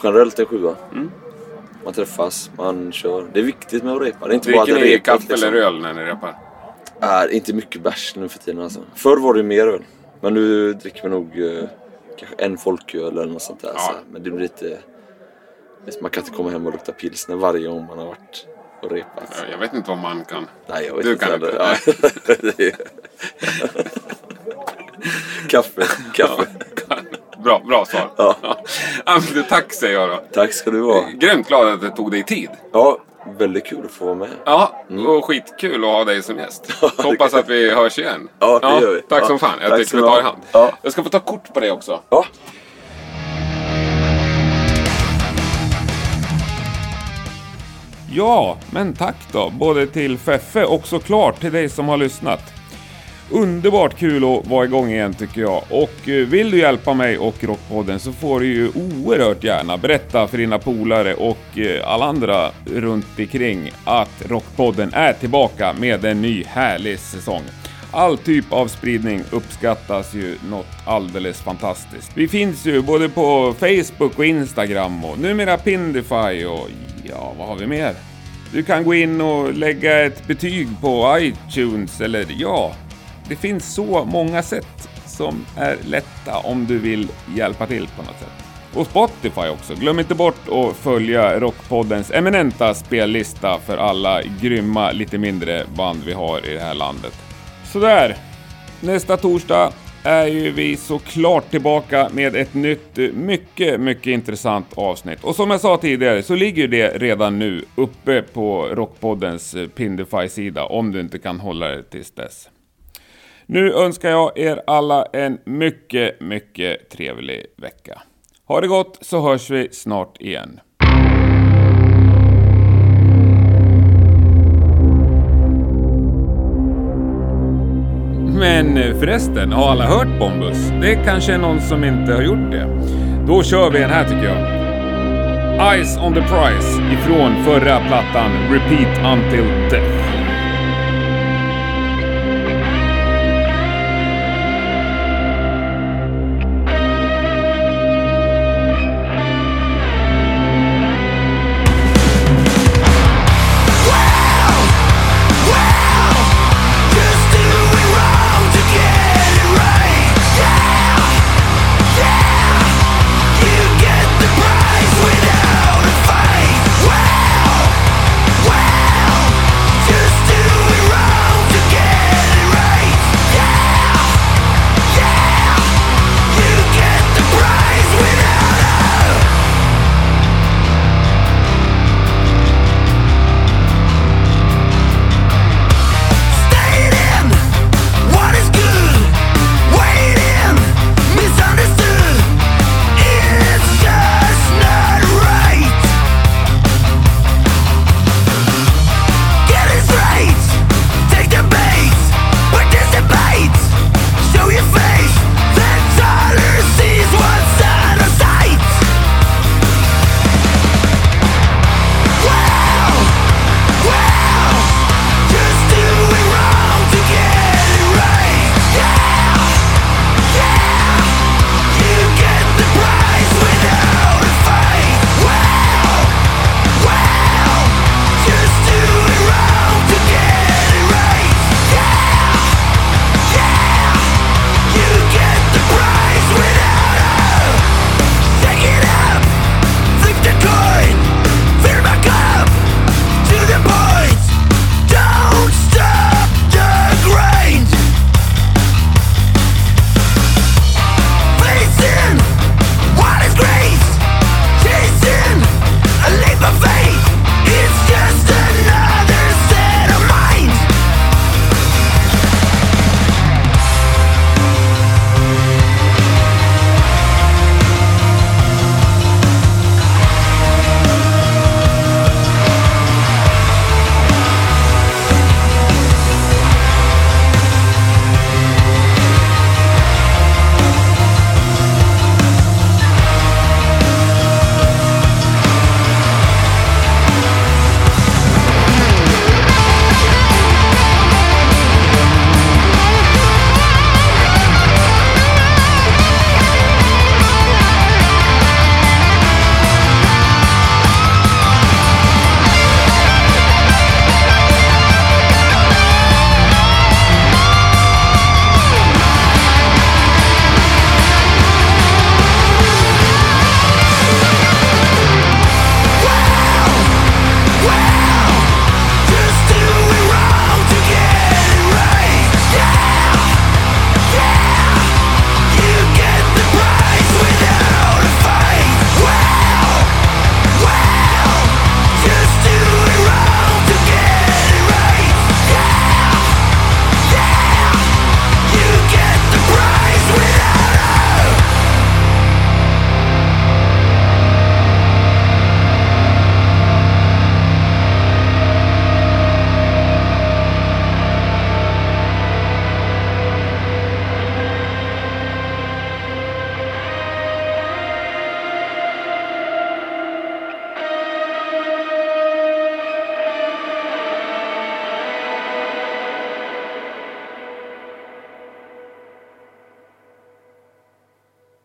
Generellt en sjua. Mm. Man träffas, man kör. Det är viktigt med att repa. Det är inte bara att Dricker det är ni kaffe liksom. eller öl när ni repar? Är inte mycket bärs nu för tiden alltså. Förr var det mer öl. Men nu dricker vi nog eh, kanske en folköl eller något sånt där. Ja. Så, men det blir lite... Man kan inte komma hem och lukta pilsner varje gång man har varit och repat. Jag vet inte vad man kan. Nej, jag vet Du inte kan inte. Ja. [LAUGHS] [LAUGHS] Kaffe, kaffe. Bra, bra svar. Ja. Tack säger jag då. Tack ska du ha. Grymt glad att det tog dig tid. Ja, väldigt kul att få vara med. Ja, och skitkul att ha dig som gäst. [LAUGHS] Hoppas att vi hörs igen. Ja, det gör vi. Tack Ja, som fan. Jag tack tycker ska vi du tar i hand. Ja. Jag ska få ta kort på dig också. Ja. Ja, men tack då, både till Feffe och såklart till dig som har lyssnat. Underbart kul att vara igång igen tycker jag. Och eh, vill du hjälpa mig och Rockpodden så får du ju oerhört gärna berätta för dina polare och eh, alla andra runt omkring att Rockpodden är tillbaka med en ny härlig säsong. All typ av spridning uppskattas ju något alldeles fantastiskt. Vi finns ju både på Facebook och Instagram och numera Pindify och ja, vad har vi mer? Du kan gå in och lägga ett betyg på iTunes eller ja, det finns så många sätt som är lätta om du vill hjälpa till på något sätt. Och Spotify också. Glöm inte bort att följa Rockpoddens eminenta spellista för alla grymma, lite mindre band vi har i det här landet. Sådär. Nästa torsdag är ju vi såklart tillbaka med ett nytt, mycket, mycket intressant avsnitt. Och som jag sa tidigare så ligger det redan nu uppe på Rockpoddens Pindify-sida om du inte kan hålla det tills dess. Nu önskar jag er alla en mycket, mycket trevlig vecka. Ha det gott så hörs vi snart igen. Men eh, förresten, har alla hört Bombus? Det kanske är någon som inte har gjort det. Då kör vi den här tycker jag. Eyes on the prize ifrån förra plattan Repeat Until Death.